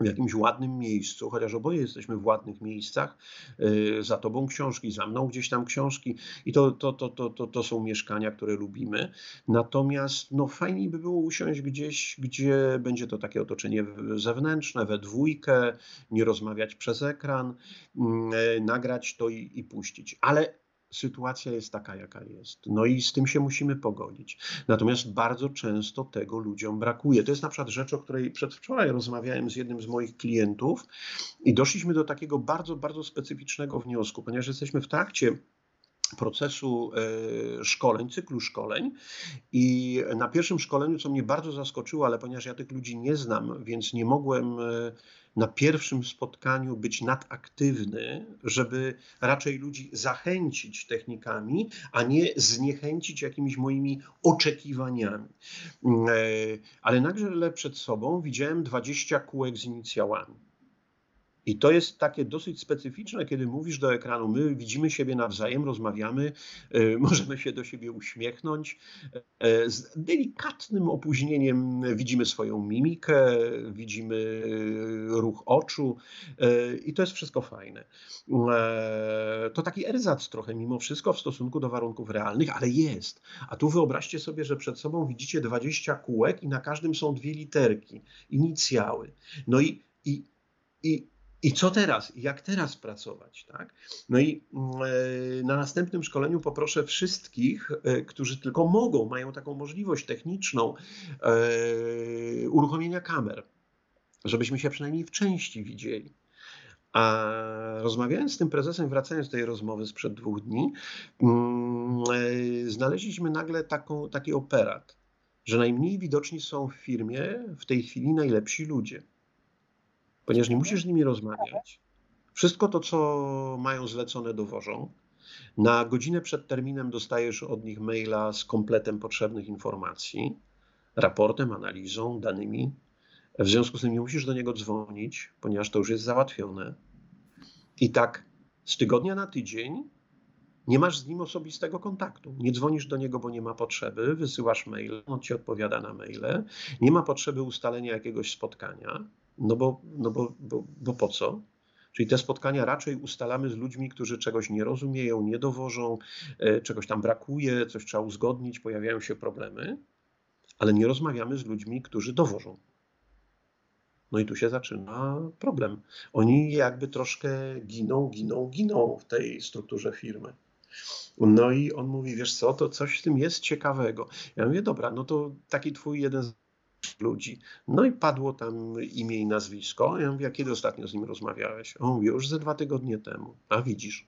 w jakimś ładnym miejscu, chociaż oboje jesteśmy w ładnych miejscach, y, za tobą książki, za mną gdzieś tam książki i to, to, to, to, to, to są mieszkania, które lubimy. Natomiast no, fajniej by było usiąść gdzieś, gdzie będzie to takie otoczenie zewnętrzne, we dwójkę, nie rozmawiać przez ekran, mm, e, nagrać to i, i puścić. Ale sytuacja jest taka, jaka jest. No i z tym się musimy pogodzić. Natomiast bardzo często tego ludziom brakuje. To jest na przykład rzecz, o której przedwczoraj rozmawiałem z jednym z moich klientów i doszliśmy do takiego bardzo, bardzo specyficznego wniosku, ponieważ jesteśmy w trakcie procesu e, szkoleń, cyklu szkoleń. I na pierwszym szkoleniu, co mnie bardzo zaskoczyło, ale ponieważ ja tych ludzi nie znam, więc nie mogłem e, na pierwszym spotkaniu być nadaktywny, żeby raczej ludzi zachęcić technikami, a nie zniechęcić jakimiś moimi oczekiwaniami. E, ale nagle przed sobą widziałem 20 kółek z inicjałami. I to jest takie dosyć specyficzne, kiedy mówisz do ekranu. My widzimy siebie nawzajem, rozmawiamy, e, możemy się do siebie uśmiechnąć. E, z delikatnym opóźnieniem widzimy swoją mimikę, widzimy ruch oczu e, i to jest wszystko fajne. To taki erzac trochę mimo wszystko w stosunku do warunków realnych, ale jest. A tu wyobraźcie sobie, że przed sobą widzicie 20 kółek i na każdym są dwie literki, inicjały. No i, i, i i co teraz? Jak teraz pracować? Tak? No i mm, e, na następnym szkoleniu poproszę wszystkich, e, którzy tylko mogą, mają taką możliwość techniczną e, uruchomienia kamer, żebyśmy się przynajmniej w części widzieli. A rozmawiając z tym prezesem, wracając do tej rozmowy sprzed dwóch dni, mm, znaleźliśmy nagle taką, taki operat, że najmniej widoczni są w firmie w tej chwili najlepsi ludzie ponieważ nie musisz z nimi rozmawiać. Wszystko to, co mają zlecone, dowożą. Na godzinę przed terminem dostajesz od nich maila z kompletem potrzebnych informacji, raportem, analizą, danymi. W związku z tym nie musisz do niego dzwonić, ponieważ to już jest załatwione. I tak z tygodnia na tydzień nie masz z nim osobistego kontaktu. Nie dzwonisz do niego, bo nie ma potrzeby, wysyłasz mail, on ci odpowiada na maile. Nie ma potrzeby ustalenia jakiegoś spotkania. No bo, no bo, bo, bo po co? Czyli te spotkania raczej ustalamy z ludźmi, którzy czegoś nie rozumieją, nie dowożą, e, czegoś tam brakuje, coś trzeba uzgodnić, pojawiają się problemy, ale nie rozmawiamy z ludźmi, którzy dowożą. No i tu się zaczyna problem. Oni jakby troszkę giną, giną, giną w tej strukturze firmy. No i on mówi, wiesz co, to coś w tym jest ciekawego. Ja mówię, dobra, no to taki twój jeden ludzi. No i padło tam imię i nazwisko. Ja mówię, a kiedy ostatnio z nim rozmawiałeś? On mówi, już ze dwa tygodnie temu. A widzisz.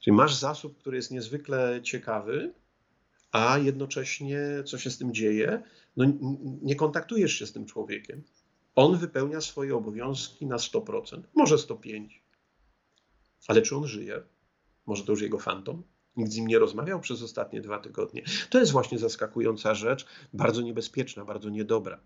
Czyli masz zasób, który jest niezwykle ciekawy, a jednocześnie co się z tym dzieje? No nie kontaktujesz się z tym człowiekiem. On wypełnia swoje obowiązki na 100%, może 105%. Ale czy on żyje? Może to już jego fantom? Nikt z nim nie rozmawiał przez ostatnie dwa tygodnie. To jest właśnie zaskakująca rzecz, bardzo niebezpieczna, bardzo niedobra.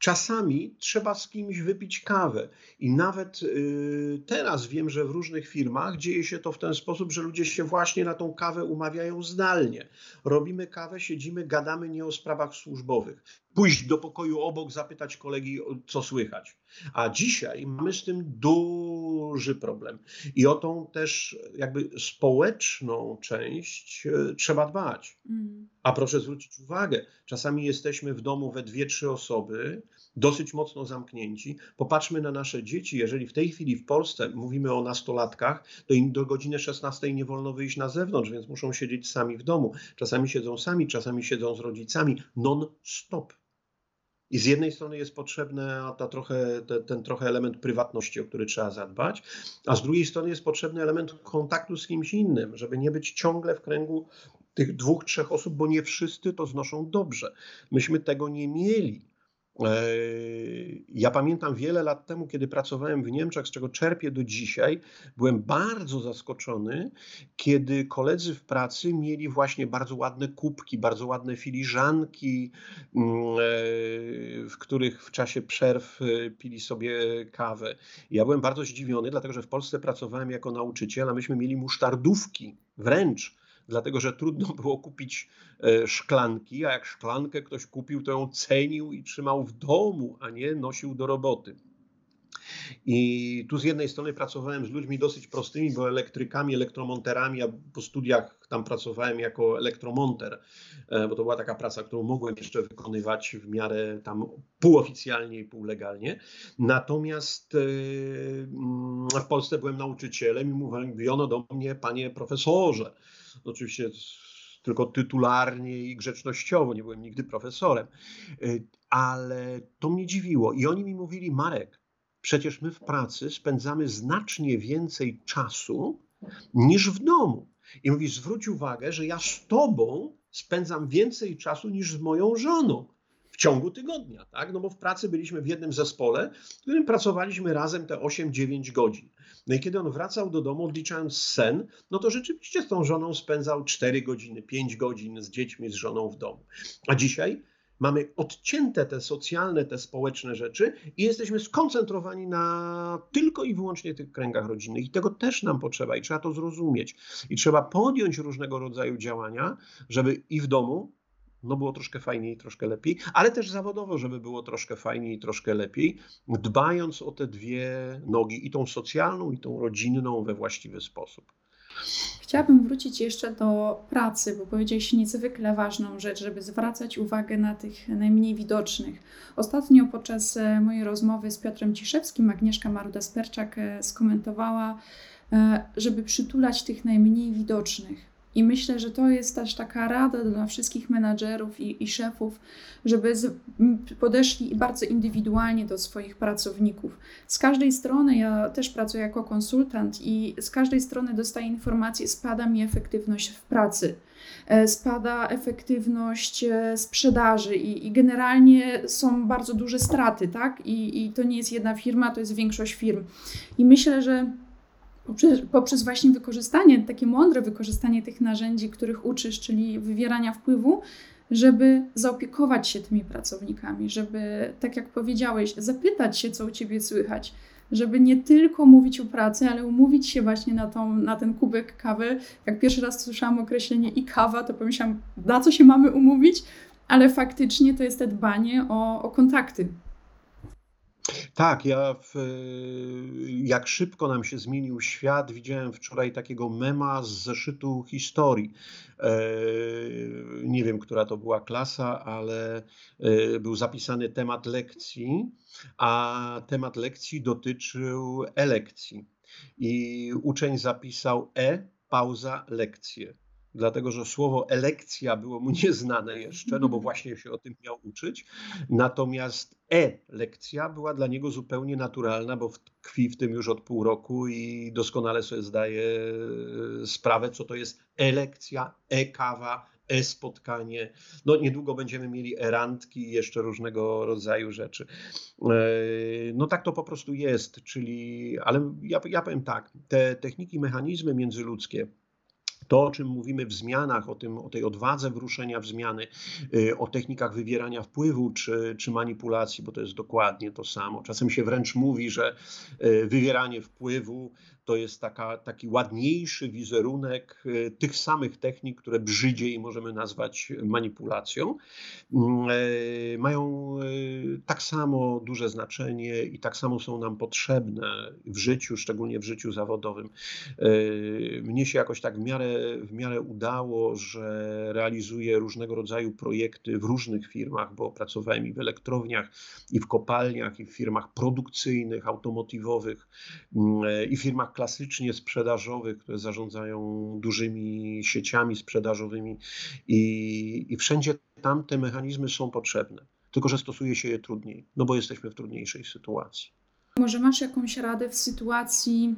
Czasami trzeba z kimś wypić kawę. I nawet yy, teraz wiem, że w różnych firmach dzieje się to w ten sposób, że ludzie się właśnie na tą kawę umawiają zdalnie. Robimy kawę, siedzimy, gadamy nie o sprawach służbowych. Pójść do pokoju obok, zapytać kolegi, co słychać. A dzisiaj mamy z tym duży problem. I o tą też jakby społeczną część e, trzeba dbać. Mm. A proszę zwrócić uwagę, czasami jesteśmy w domu we dwie, trzy osoby, dosyć mocno zamknięci. Popatrzmy na nasze dzieci. Jeżeli w tej chwili w Polsce mówimy o nastolatkach, to im do godziny 16 nie wolno wyjść na zewnątrz, więc muszą siedzieć sami w domu. Czasami siedzą sami, czasami siedzą z rodzicami non-stop. I z jednej strony jest potrzebny ta trochę, te, ten trochę element prywatności, o który trzeba zadbać, a z drugiej strony jest potrzebny element kontaktu z kimś innym, żeby nie być ciągle w kręgu tych dwóch, trzech osób, bo nie wszyscy to znoszą dobrze. Myśmy tego nie mieli. E, ja pamiętam wiele lat temu, kiedy pracowałem w Niemczech, z czego czerpię do dzisiaj, byłem bardzo zaskoczony, kiedy koledzy w pracy mieli właśnie bardzo ładne kubki, bardzo ładne filiżanki, mm, e, w których w czasie przerw e, pili sobie kawę. Ja byłem bardzo zdziwiony, dlatego że w Polsce pracowałem jako nauczyciel, a myśmy mieli musztardówki wręcz dlatego że trudno było kupić e, szklanki, a jak szklankę ktoś kupił, to ją cenił i trzymał w domu, a nie nosił do roboty. I tu z jednej strony pracowałem z ludźmi dosyć prostymi, bo elektrykami, elektromonterami, a po studiach tam pracowałem jako elektromonter, e, bo to była taka praca, którą mogłem jeszcze wykonywać w miarę tam półoficjalnie i półlegalnie. Natomiast e, mm, w Polsce byłem nauczycielem i mówiono do mnie, panie profesorze. Oczywiście tylko tytularnie i grzecznościowo, nie byłem nigdy profesorem, y, ale to mnie dziwiło. I oni mi mówili, Marek, przecież my w pracy spędzamy znacznie więcej czasu niż w domu. I mówi, zwróć uwagę, że ja z tobą spędzam więcej czasu niż z moją żoną ciągu tygodnia, tak? No bo w pracy byliśmy w jednym zespole, w którym pracowaliśmy razem te 8-9 godzin. No i kiedy on wracał do domu, odliczając sen, no to rzeczywiście z tą żoną spędzał 4 godziny, 5 godzin z dziećmi, z żoną w domu. A dzisiaj mamy odcięte te socjalne, te społeczne rzeczy i jesteśmy skoncentrowani na tylko i wyłącznie tych kręgach rodzinnych. I tego też nam potrzeba i trzeba to zrozumieć. I trzeba podjąć różnego rodzaju działania, żeby i w domu, no było troszkę fajniej, troszkę lepiej, ale też zawodowo, żeby było troszkę fajniej, troszkę lepiej, dbając o te dwie nogi, i tą socjalną, i tą rodzinną we właściwy sposób. Chciałabym wrócić jeszcze do pracy, bo powiedziałeś niezwykle ważną rzecz, żeby zwracać uwagę na tych najmniej widocznych. Ostatnio podczas e, mojej rozmowy z Piotrem Ciszewskim Agnieszka Maruda-Sperczak e, skomentowała, e, żeby przytulać tych najmniej widocznych i myślę, że to jest też taka rada dla wszystkich menadżerów i, i szefów, żeby z, podeszli bardzo indywidualnie do swoich pracowników. Z każdej strony, ja też pracuję jako konsultant i z każdej strony dostaję informacje, spada mi efektywność w pracy, e, spada efektywność e, sprzedaży i, i generalnie są bardzo duże straty, tak? I, I to nie jest jedna firma, to jest większość firm. I myślę, że poprzez, poprzez właśnie wykorzystanie, takie mądre wykorzystanie tych narzędzi, których uczysz, czyli wywierania wpływu, żeby zaopiekować się tymi pracownikami, żeby, tak jak powiedziałeś, zapytać się, co u ciebie słychać, żeby nie tylko mówić o pracy, ale umówić się właśnie na, tą, na ten kubek kawy. Jak pierwszy raz słyszałam określenie i kawa, to pomyślałam, na co się mamy umówić, ale faktycznie to jest te dbanie o, o kontakty. Tak, ja w, jak szybko nam się zmienił świat, widziałem wczoraj takiego mema z zeszytu historii. E, nie wiem, która to była klasa, ale e, był zapisany temat lekcji, a temat lekcji dotyczył elekcji. I uczeń zapisał E, pauza, lekcje dlatego że słowo elekcja było mu nieznane jeszcze, no bo właśnie się o tym miał uczyć. Natomiast e-lekcja była dla niego zupełnie naturalna, bo tkwi w tym już od pół roku i doskonale sobie zdaje e, sprawę, co to jest e-lekcja, e-kawa, e-spotkanie. No niedługo będziemy mieli erantki i jeszcze różnego rodzaju rzeczy. E, no tak to po prostu jest, czyli, ale ja, ja powiem tak, te techniki, mechanizmy międzyludzkie, to, o czym mówimy w zmianach, o, tym, o tej odwadze wruszenia w zmiany, y, o technikach wywierania wpływu czy, czy manipulacji, bo to jest dokładnie to samo. Czasem się wręcz mówi, że y, wywieranie wpływu to jest taka, taki ładniejszy wizerunek y, tych samych technik, które brzydziej możemy nazwać manipulacją. Mm, e, mają tak samo duże znaczenie i tak samo są nam potrzebne w życiu, szczególnie w życiu zawodowym. Mnie się jakoś tak w miarę w miarę udało, że realizuje różnego rodzaju projekty w różnych firmach, bo pracowałem i w elektrowniach, i w kopalniach, i w firmach produkcyjnych, automotywowych, mm, i w firmach klasycznie sprzedażowych, które zarządzają dużymi sieciami sprzedażowymi, i, i wszędzie tam te mechanizmy są potrzebne. Tylko, że stosuje się je trudniej, no bo jesteśmy w trudniejszej sytuacji. Może masz jakąś radę w sytuacji,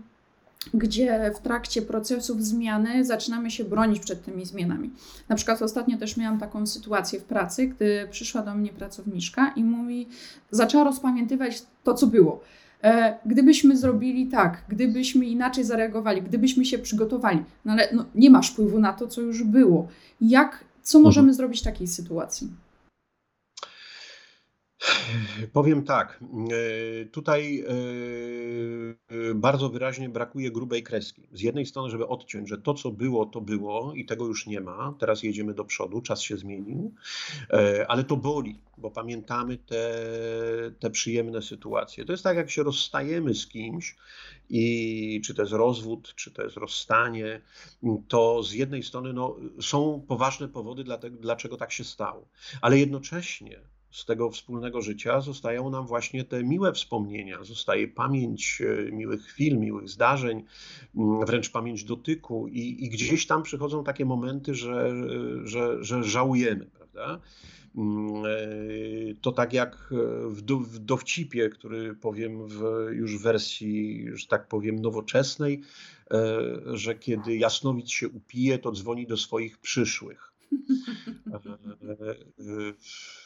gdzie w trakcie procesów zmiany zaczynamy się bronić przed tymi zmianami. Na przykład ostatnio też miałam taką sytuację w pracy, gdy przyszła do mnie pracowniczka i mówi, zaczęła rozpamiętywać to, co było. E, gdybyśmy zrobili tak, gdybyśmy inaczej zareagowali, gdybyśmy się przygotowali, no ale no, nie masz wpływu na to, co już było. Jak, co możemy mhm. zrobić w takiej sytuacji? Powiem tak, e, tutaj e, e, bardzo wyraźnie brakuje grubej kreski. Z jednej strony, żeby odciąć, że to, co było, to było i tego już nie ma. Teraz jedziemy do przodu, czas się zmienił, ale to boli, bo pamiętamy te, te przyjemne sytuacje. To jest tak, jak się rozstajemy z kimś i czy to jest rozwód, czy to jest rozstanie, to z jednej strony no, są poważne powody, dlaczego tak się stało, ale jednocześnie z tego wspólnego życia zostają nam właśnie te miłe wspomnienia, zostaje pamięć e, miłych chwil, miłych zdarzeń, mm, wręcz pamięć dotyku i, i gdzieś tam przychodzą takie momenty, że, że, że żałujemy, prawda? Mm, e, to tak jak w, do, w dowcipie, który powiem w już wersji, że tak powiem, nowoczesnej, e, że kiedy jasnowic się upije, to dzwoni do swoich przyszłych.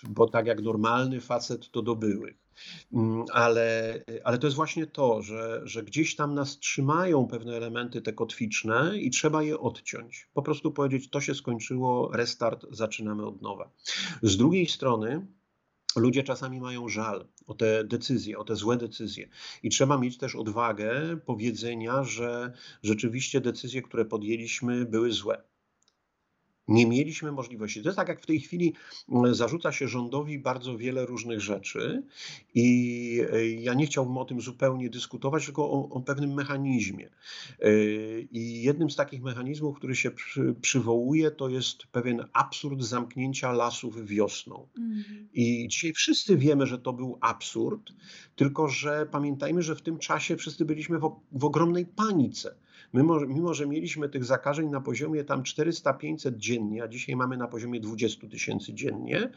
Bo tak jak normalny facet to do byłych. Mm, ale, ale to jest właśnie to, że, że gdzieś tam nas trzymają pewne elementy te kotwiczne i trzeba je odciąć. Po prostu powiedzieć, to się skończyło, restart, zaczynamy od nowa. Z drugiej strony, Ludzie czasami mają żal o te decyzje, o te złe decyzje. I trzeba mieć też odwagę powiedzenia, że rzeczywiście decyzje, które podjęliśmy, były złe nie mieliśmy możliwości. To jest tak, jak w tej chwili mm, zarzuca się rządowi bardzo wiele różnych rzeczy, i e, ja nie chciałbym o tym zupełnie dyskutować, tylko o, o pewnym mechanizmie. E, I jednym z takich mechanizmów, który się przy, przywołuje, to jest pewien absurd zamknięcia lasów wiosną. Mhm. I dzisiaj wszyscy wiemy, że to był absurd, tylko że pamiętajmy, że w tym czasie wszyscy byliśmy w, w ogromnej panice. Mimo, mimo, że mieliśmy tych zakażeń na poziomie tam 400-500 dziennie, a dzisiaj mamy na poziomie 20 tysięcy dziennie,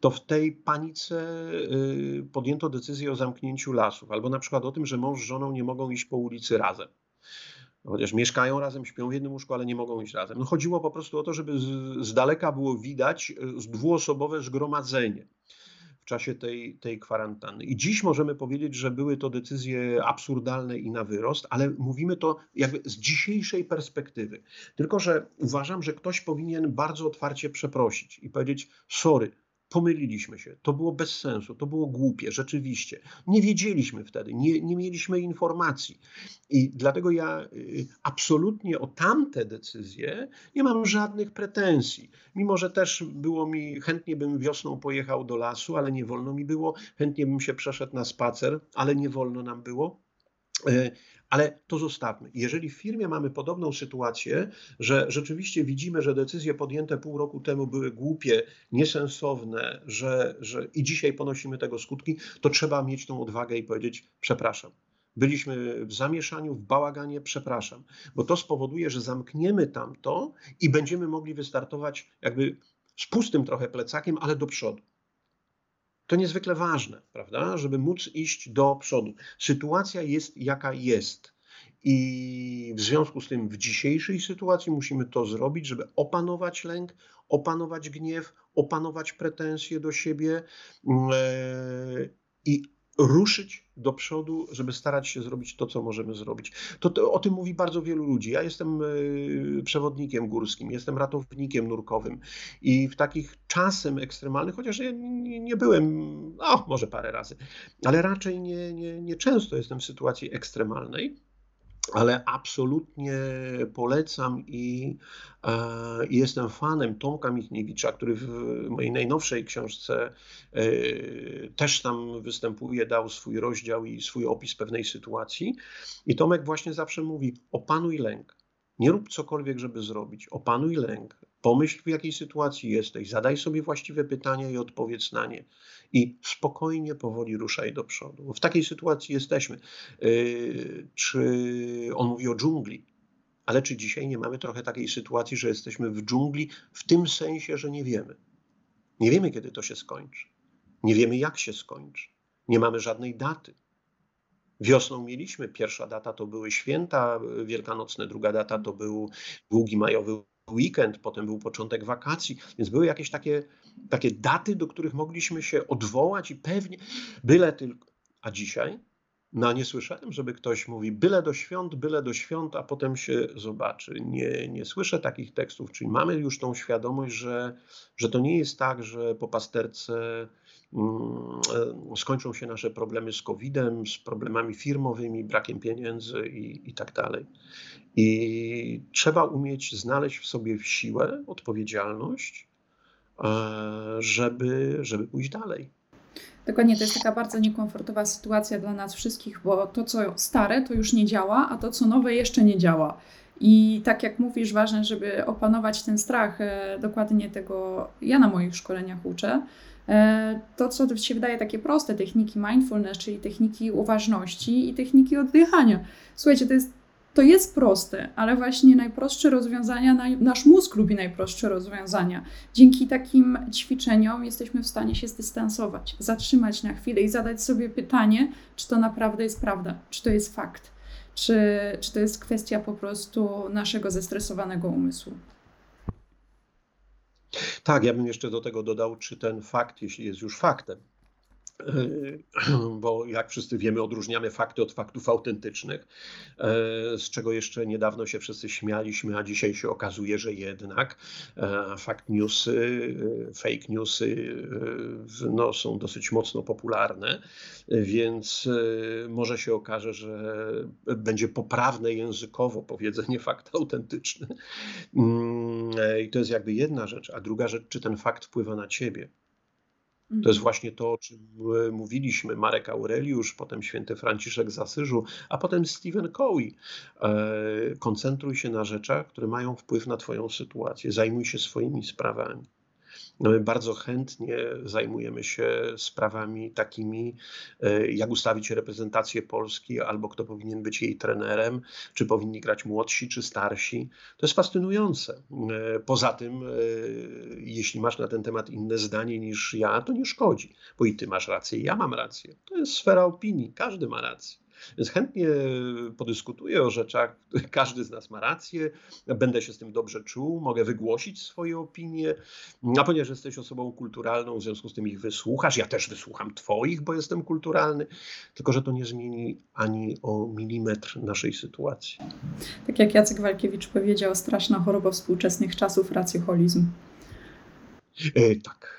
to w tej panice y, podjęto decyzję o zamknięciu lasów, albo na przykład o tym, że mąż z żoną nie mogą iść po ulicy razem. Chociaż mieszkają razem, śpią w jednym łóżku, ale nie mogą iść razem. No chodziło po prostu o to, żeby z, z daleka było widać y, dwuosobowe zgromadzenie czasie tej, tej kwarantanny. I dziś możemy powiedzieć, że były to decyzje absurdalne i na wyrost, ale mówimy to jakby z dzisiejszej perspektywy. Tylko, że uważam, że ktoś powinien bardzo otwarcie przeprosić i powiedzieć: sorry, Pomyliliśmy się, to było bez sensu, to było głupie, rzeczywiście. Nie wiedzieliśmy wtedy, nie, nie mieliśmy informacji. I dlatego ja y, absolutnie o tamte decyzje nie mam żadnych pretensji. Mimo, że też było mi, chętnie bym wiosną pojechał do lasu, ale nie wolno mi było, chętnie bym się przeszedł na spacer, ale nie wolno nam było. Ale to zostawmy. Jeżeli w firmie mamy podobną sytuację, że rzeczywiście widzimy, że decyzje podjęte pół roku temu były głupie, niesensowne, że, że i dzisiaj ponosimy tego skutki, to trzeba mieć tą odwagę i powiedzieć: przepraszam. Byliśmy w zamieszaniu, w bałaganie, przepraszam, bo to spowoduje, że zamkniemy tamto i będziemy mogli wystartować jakby z pustym trochę plecakiem, ale do przodu. To niezwykle ważne, prawda, żeby móc iść do przodu. Sytuacja jest jaka jest. I w związku z tym w dzisiejszej sytuacji musimy to zrobić, żeby opanować lęk, opanować gniew, opanować pretensje do siebie mm, e, i ruszyć do przodu, żeby starać się zrobić to, co możemy zrobić. To, to, o tym mówi bardzo wielu ludzi. Ja jestem y, przewodnikiem górskim, jestem ratownikiem nurkowym i w takich czasem ekstremalnych, chociaż ja nie, nie byłem, no może parę razy, ale raczej nie, nie, nie często jestem w sytuacji ekstremalnej ale absolutnie polecam i, e, jestem fanem Tomka Michniewicza, który w mojej najnowszej książce e, też tam występuje, dał swój rozdział i swój opis pewnej sytuacji. I Tomek właśnie zawsze mówi: opanuj lęk. Nie rób cokolwiek, żeby zrobić. Opanuj lęk. Pomyśl, w jakiej sytuacji jesteś. Zadaj sobie właściwe pytania i odpowiedz na nie. I spokojnie, powoli ruszaj do przodu. W takiej sytuacji jesteśmy. Yy, czy on mówi o dżungli? Ale czy dzisiaj nie mamy trochę takiej sytuacji, że jesteśmy w dżungli w tym sensie, że nie wiemy? Nie wiemy, kiedy to się skończy. Nie wiemy, jak się skończy. Nie mamy żadnej daty. Wiosną mieliśmy, pierwsza data to były święta wielkanocne, druga data to był długi majowy weekend, potem był początek wakacji, więc były jakieś takie, takie daty, do których mogliśmy się odwołać i pewnie, byle tylko. A dzisiaj? No nie słyszałem, żeby ktoś mówi byle do świąt, byle do świąt, a potem się zobaczy. Nie, nie słyszę takich tekstów, czyli mamy już tą świadomość, że, że to nie jest tak, że po pasterce skończą się nasze problemy z COVID-em, z problemami firmowymi, brakiem pieniędzy i, i tak dalej. I trzeba umieć znaleźć w sobie siłę, odpowiedzialność, e, żeby, żeby pójść dalej. Dokładnie, to jest taka bardzo niekomfortowa sytuacja dla nas wszystkich, bo to, co stare, to już nie działa, a to, co nowe, jeszcze nie działa. I tak jak mówisz, ważne, żeby opanować ten strach, e, dokładnie tego ja na moich szkoleniach uczę. E, to, co się wydaje takie proste, techniki mindfulness, czyli techniki uważności i techniki oddychania. Słuchajcie, to jest to jest proste, ale właśnie najprostsze rozwiązania, nasz mózg lubi najprostsze rozwiązania. Dzięki takim ćwiczeniom jesteśmy w stanie się zdystansować, zatrzymać na chwilę i zadać sobie pytanie, czy to naprawdę jest prawda, czy to jest fakt, czy, czy to jest kwestia po prostu naszego zestresowanego umysłu. Tak, ja bym jeszcze do tego dodał, czy ten fakt, jeśli jest już faktem, bo jak wszyscy wiemy, odróżniamy fakty od faktów autentycznych, e, z czego jeszcze niedawno się wszyscy śmialiśmy, a dzisiaj się okazuje, że jednak e, fakt newsy, e, fake newsy no, są dosyć mocno popularne, więc może się okaże, że będzie poprawne językowo powiedzenie fakt autentyczny. Mm, I to jest jakby jedna rzecz, a druga rzecz, czy ten fakt wpływa na ciebie. To jest mhm. właśnie to, o czym e, mówiliśmy. Marek Aureliusz, potem święty Franciszek z Asyżu, a potem Stephen Covey. E, koncentruj się na rzeczach, które mają wpływ na Twoją sytuację. Zajmuj się swoimi sprawami. No my bardzo chętnie zajmujemy się sprawami takimi, e, jak ustawić reprezentację Polski, albo kto powinien być jej trenerem, czy powinni grać młodsi, czy starsi. To jest fascynujące. E, poza tym, e, jeśli masz na ten temat inne zdanie niż ja, to nie szkodzi, bo i ty masz rację, i ja mam rację. To jest sfera opinii, każdy ma rację. Więc chętnie podyskutuję o rzeczach, każdy z nas ma rację, będę się z tym dobrze czuł, mogę wygłosić swoje opinie, a ponieważ jesteś osobą kulturalną, w związku z tym ich wysłuchasz, ja też wysłucham Twoich, bo jestem kulturalny, tylko że to nie zmieni ani o milimetr naszej sytuacji. Tak jak Jacek Walkiewicz powiedział, straszna choroba współczesnych czasów, racjoholizm. E, tak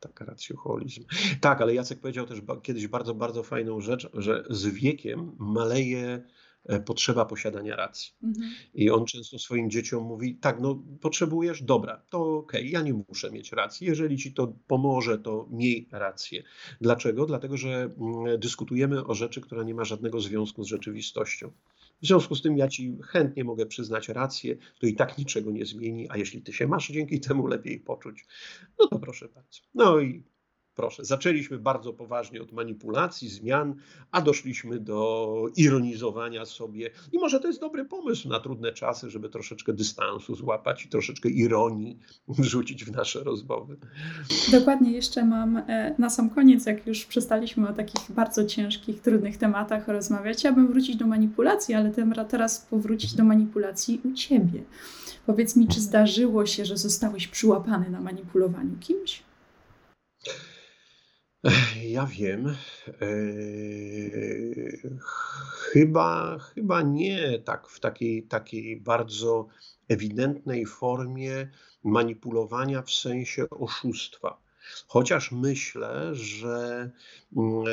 tak, racjoholizm. Tak, ale Jacek powiedział też kiedyś bardzo, bardzo fajną rzecz, że z wiekiem maleje e, potrzeba posiadania racji. Mhm. I on często swoim dzieciom mówi: Tak, no potrzebujesz, dobra, to okej, okay, ja nie muszę mieć racji. Jeżeli ci to pomoże, to miej rację. Dlaczego? Dlatego, że mm, dyskutujemy o rzeczy, która nie ma żadnego związku z rzeczywistością. W związku z tym ja ci chętnie mogę przyznać rację, to i tak niczego nie zmieni, a jeśli ty się masz dzięki temu lepiej poczuć, no to proszę bardzo. No i proszę, zaczęliśmy bardzo poważnie od manipulacji, zmian, a doszliśmy do ironizowania sobie. I może to jest dobry pomysł na trudne czasy, żeby troszeczkę dystansu złapać i troszeczkę ironii wrzucić w nasze rozmowy. Dokładnie, jeszcze mam e, na sam koniec, jak już przestaliśmy o takich bardzo ciężkich, trudnych tematach rozmawiać, ja bym wrócić do manipulacji, ale teraz powrócić do manipulacji u ciebie. Powiedz mi, czy zdarzyło się, że zostałeś przyłapany na manipulowaniu kimś? Ja wiem. Chyba, chyba nie tak w takiej, takiej bardzo ewidentnej formie manipulowania w sensie oszustwa. Chociaż myślę, że mm,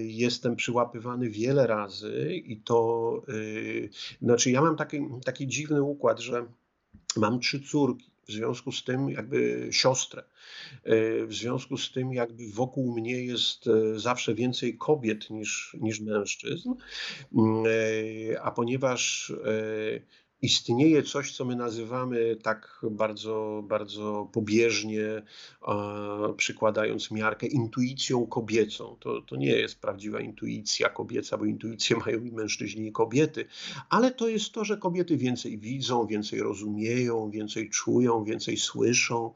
jestem przyłapywany wiele razy i to, y, znaczy ja mam taki, taki dziwny układ, że mam trzy córki w związku z tym jakby siostrę. E, w związku z tym jakby wokół mnie jest e, zawsze więcej kobiet niż, niż mężczyzn, mm, e, a ponieważ istnieje coś, co my nazywamy tak bardzo, bardzo pobieżnie, przykładając miarkę, intuicją kobiecą. To, to nie jest prawdziwa intuicja kobieca, bo intuicję mają i mężczyźni, i kobiety, ale to jest to, że kobiety więcej widzą, więcej rozumieją, więcej czują, więcej słyszą,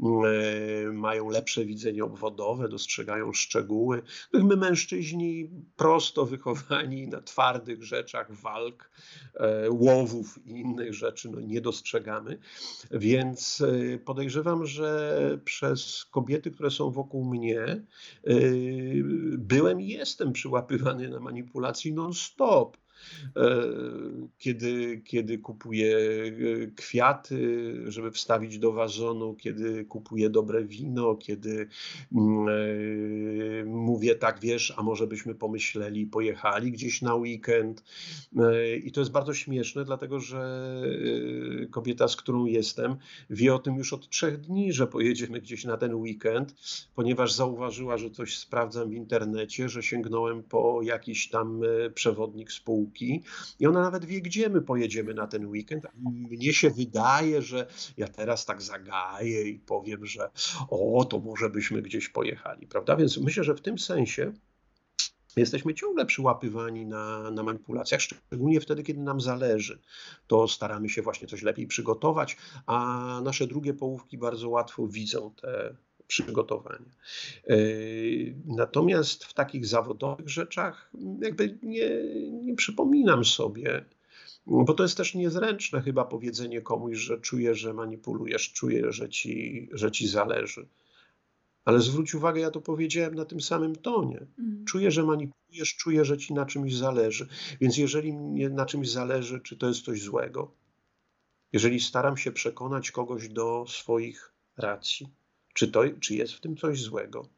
e, mają lepsze widzenie obwodowe, dostrzegają szczegóły. My mężczyźni prosto wychowani na twardych rzeczach walk, e, łowów i innych rzeczy no, nie dostrzegamy. Więc y, podejrzewam, że przez kobiety, które są wokół mnie, y, byłem i jestem przyłapywany na manipulacji non-stop. Kiedy, kiedy kupuję kwiaty, żeby wstawić do wazonu, kiedy kupuję dobre wino, kiedy mm, mówię tak, wiesz, a może byśmy pomyśleli, pojechali gdzieś na weekend. I to jest bardzo śmieszne, dlatego że kobieta, z którą jestem, wie o tym już od trzech dni, że pojedziemy gdzieś na ten weekend, ponieważ zauważyła, że coś sprawdzam w internecie, że sięgnąłem po jakiś tam e, przewodnik spółki i ona nawet wie, gdzie my pojedziemy na ten weekend. Mnie się wydaje, że ja teraz tak zagaję i powiem, że o, to może byśmy gdzieś pojechali, prawda? Więc myślę, że w tym sensie Jesteśmy ciągle przyłapywani na, na manipulacjach, szczególnie wtedy, kiedy nam zależy. To staramy się właśnie coś lepiej przygotować, a nasze drugie połówki bardzo łatwo widzą te przygotowania. E, natomiast w takich zawodowych rzeczach jakby nie, nie przypominam sobie, bo to jest też niezręczne chyba powiedzenie komuś, że czuję, że manipulujesz, czuję, że ci, że ci zależy. Ale zwróć uwagę, ja to powiedziałem na tym samym tonie. Mm. Czuję, że manipulujesz, czuję, że ci na czymś zależy. Więc jeżeli mnie na czymś zależy, czy to jest coś złego? Jeżeli staram się przekonać kogoś do swoich racji, czy, to, czy jest w tym coś złego?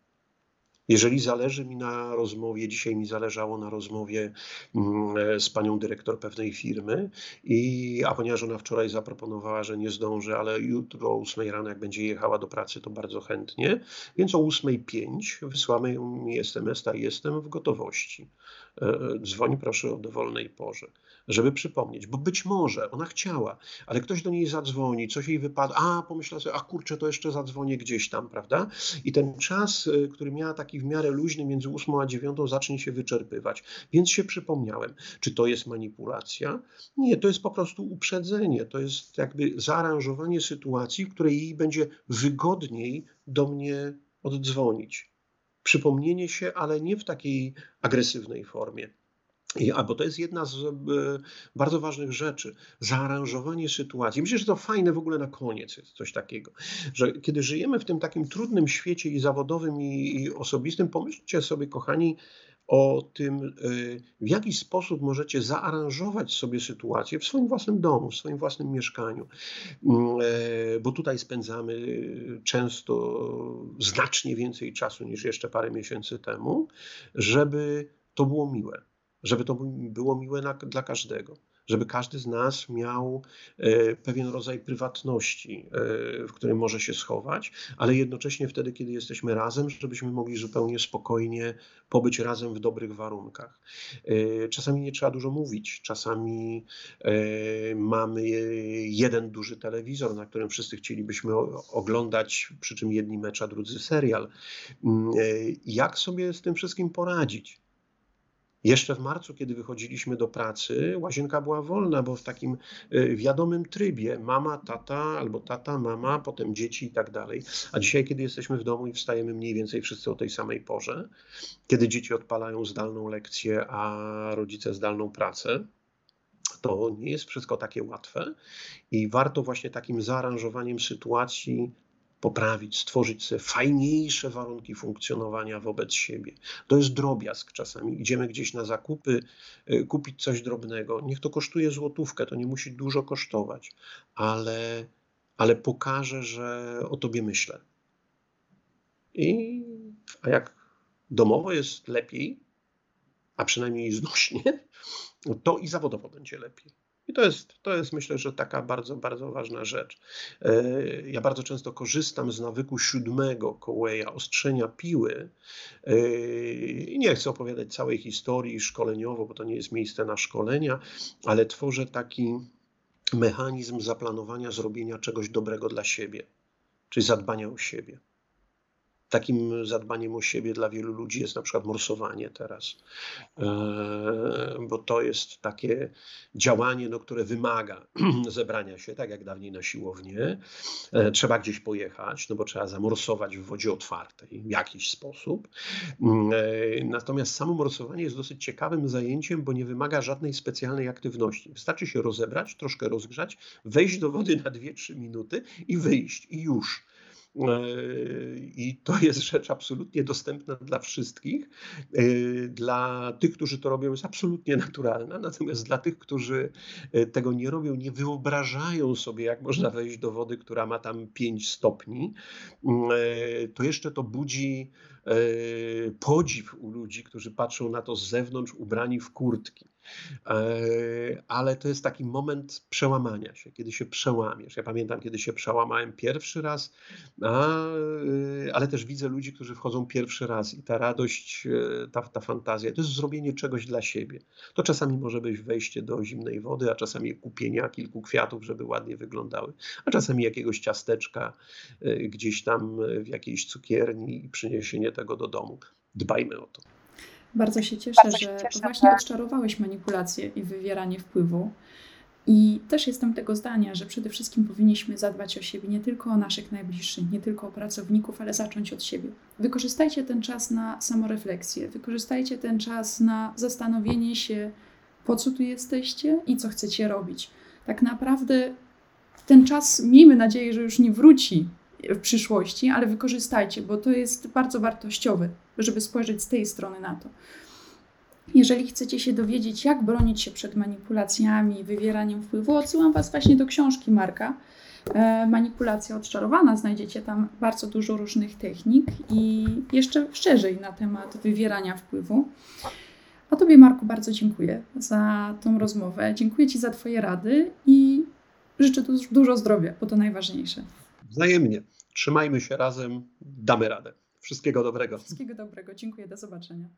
Jeżeli zależy mi na rozmowie, dzisiaj mi zależało na rozmowie mm, z panią dyrektor pewnej firmy, i, a ponieważ ona wczoraj zaproponowała, że nie zdąży, ale jutro o 8 rano, jak będzie jechała do pracy, to bardzo chętnie, więc o 8.05 wysłamy mi SMS, a jestem w gotowości. E, e, dzwoń proszę o dowolnej porze, żeby przypomnieć, bo być może ona chciała, ale ktoś do niej zadzwoni, coś jej wypada, a pomyślała sobie, a kurczę, to jeszcze zadzwonię gdzieś tam, prawda? I ten czas, e, który miała taki w miarę luźny między 8 a 9 zacznie się wyczerpywać. Więc się przypomniałem, czy to jest manipulacja? Nie, to jest po prostu uprzedzenie, to jest jakby zaaranżowanie sytuacji, w której jej będzie wygodniej do mnie oddzwonić. Przypomnienie się, ale nie w takiej agresywnej formie. I, a bo to jest jedna z e, bardzo ważnych rzeczy, zaaranżowanie sytuacji. Myślę, że to fajne w ogóle na koniec jest coś takiego, że kiedy żyjemy w tym takim trudnym świecie i zawodowym, i, i osobistym, pomyślcie sobie, kochani, o tym, e, w jaki sposób możecie zaaranżować sobie sytuację w swoim własnym domu, w swoim własnym mieszkaniu, e, bo tutaj spędzamy często znacznie więcej czasu niż jeszcze parę miesięcy temu, żeby to było miłe żeby to było miłe na, dla każdego, żeby każdy z nas miał e, pewien rodzaj prywatności, e, w którym może się schować, ale jednocześnie wtedy, kiedy jesteśmy razem, żebyśmy mogli zupełnie spokojnie pobyć razem w dobrych warunkach. E, czasami nie trzeba dużo mówić, czasami mamy jeden duży telewizor, na którym wszyscy chcielibyśmy oglądać, przy czym jedni mecz, a drudzy serial. Mm, jak sobie z tym wszystkim poradzić? Jeszcze w marcu, kiedy wychodziliśmy do pracy, łazienka była wolna, bo w takim y, wiadomym trybie mama, tata albo tata, mama, potem dzieci i tak dalej. A dzisiaj, kiedy jesteśmy w domu i wstajemy mniej więcej wszyscy o tej samej porze, kiedy dzieci odpalają zdalną lekcję, a rodzice zdalną pracę, to nie jest wszystko takie łatwe i warto właśnie takim zaaranżowaniem sytuacji poprawić, stworzyć sobie fajniejsze warunki funkcjonowania wobec siebie. To jest drobiazg czasami. Idziemy gdzieś na zakupy, y, kupić coś drobnego. Niech to kosztuje złotówkę, to nie musi dużo kosztować, ale, ale pokaże, że o tobie myślę. I, a jak domowo jest lepiej, a przynajmniej znośnie, to i zawodowo będzie lepiej. I to jest, to jest myślę, że taka bardzo, bardzo ważna rzecz. E, ja bardzo często korzystam z nawyku siódmego Coweya, ostrzenia piły. E, I nie chcę opowiadać całej historii szkoleniowo, bo to nie jest miejsce na szkolenia, ale tworzę taki mechanizm zaplanowania zrobienia czegoś dobrego dla siebie, czyli zadbania o siebie. Takim zadbaniem o siebie dla wielu ludzi jest na przykład morsowanie teraz, e, bo to jest takie działanie, no, które wymaga zebrania się, tak jak dawniej na siłownię. E, trzeba gdzieś pojechać, no bo trzeba zamorsować w wodzie otwartej w jakiś sposób. E, natomiast samo morsowanie jest dosyć ciekawym zajęciem, bo nie wymaga żadnej specjalnej aktywności. Wystarczy się rozebrać, troszkę rozgrzać, wejść do wody na 2-3 minuty i wyjść i już. I to jest rzecz absolutnie dostępna dla wszystkich. Dla tych, którzy to robią, jest absolutnie naturalna, natomiast dla tych, którzy tego nie robią, nie wyobrażają sobie, jak można wejść do wody, która ma tam 5 stopni, to jeszcze to budzi podziw u ludzi, którzy patrzą na to z zewnątrz, ubrani w kurtki. Ale to jest taki moment przełamania się, kiedy się przełamiesz. Ja pamiętam, kiedy się przełamałem pierwszy raz, a, ale też widzę ludzi, którzy wchodzą pierwszy raz i ta radość, ta, ta fantazja, to jest zrobienie czegoś dla siebie. To czasami może być wejście do zimnej wody, a czasami kupienia kilku kwiatów, żeby ładnie wyglądały, a czasami jakiegoś ciasteczka gdzieś tam w jakiejś cukierni i przyniesienie tego do domu. Dbajmy o to. Bardzo się cieszę, Bardzo się że cieszę, właśnie że... odczarowałeś manipulację i wywieranie wpływu. I też jestem tego zdania, że przede wszystkim powinniśmy zadbać o siebie, nie tylko o naszych najbliższych, nie tylko o pracowników, ale zacząć od siebie. Wykorzystajcie ten czas na samorefleksję, wykorzystajcie ten czas na zastanowienie się, po co tu jesteście i co chcecie robić. Tak naprawdę ten czas, miejmy nadzieję, że już nie wróci w przyszłości, ale wykorzystajcie, bo to jest bardzo wartościowe, żeby spojrzeć z tej strony na to. Jeżeli chcecie się dowiedzieć, jak bronić się przed manipulacjami, wywieraniem wpływu, odsyłam Was właśnie do książki Marka. E, Manipulacja odczarowana. Znajdziecie tam bardzo dużo różnych technik i jeszcze szerzej na temat wywierania wpływu. A Tobie, Marku, bardzo dziękuję za tą rozmowę. Dziękuję Ci za Twoje rady i życzę dużo zdrowia, bo to najważniejsze. Wzajemnie. Trzymajmy się razem, damy radę. Wszystkiego dobrego. Wszystkiego dobrego. Dziękuję. Do zobaczenia.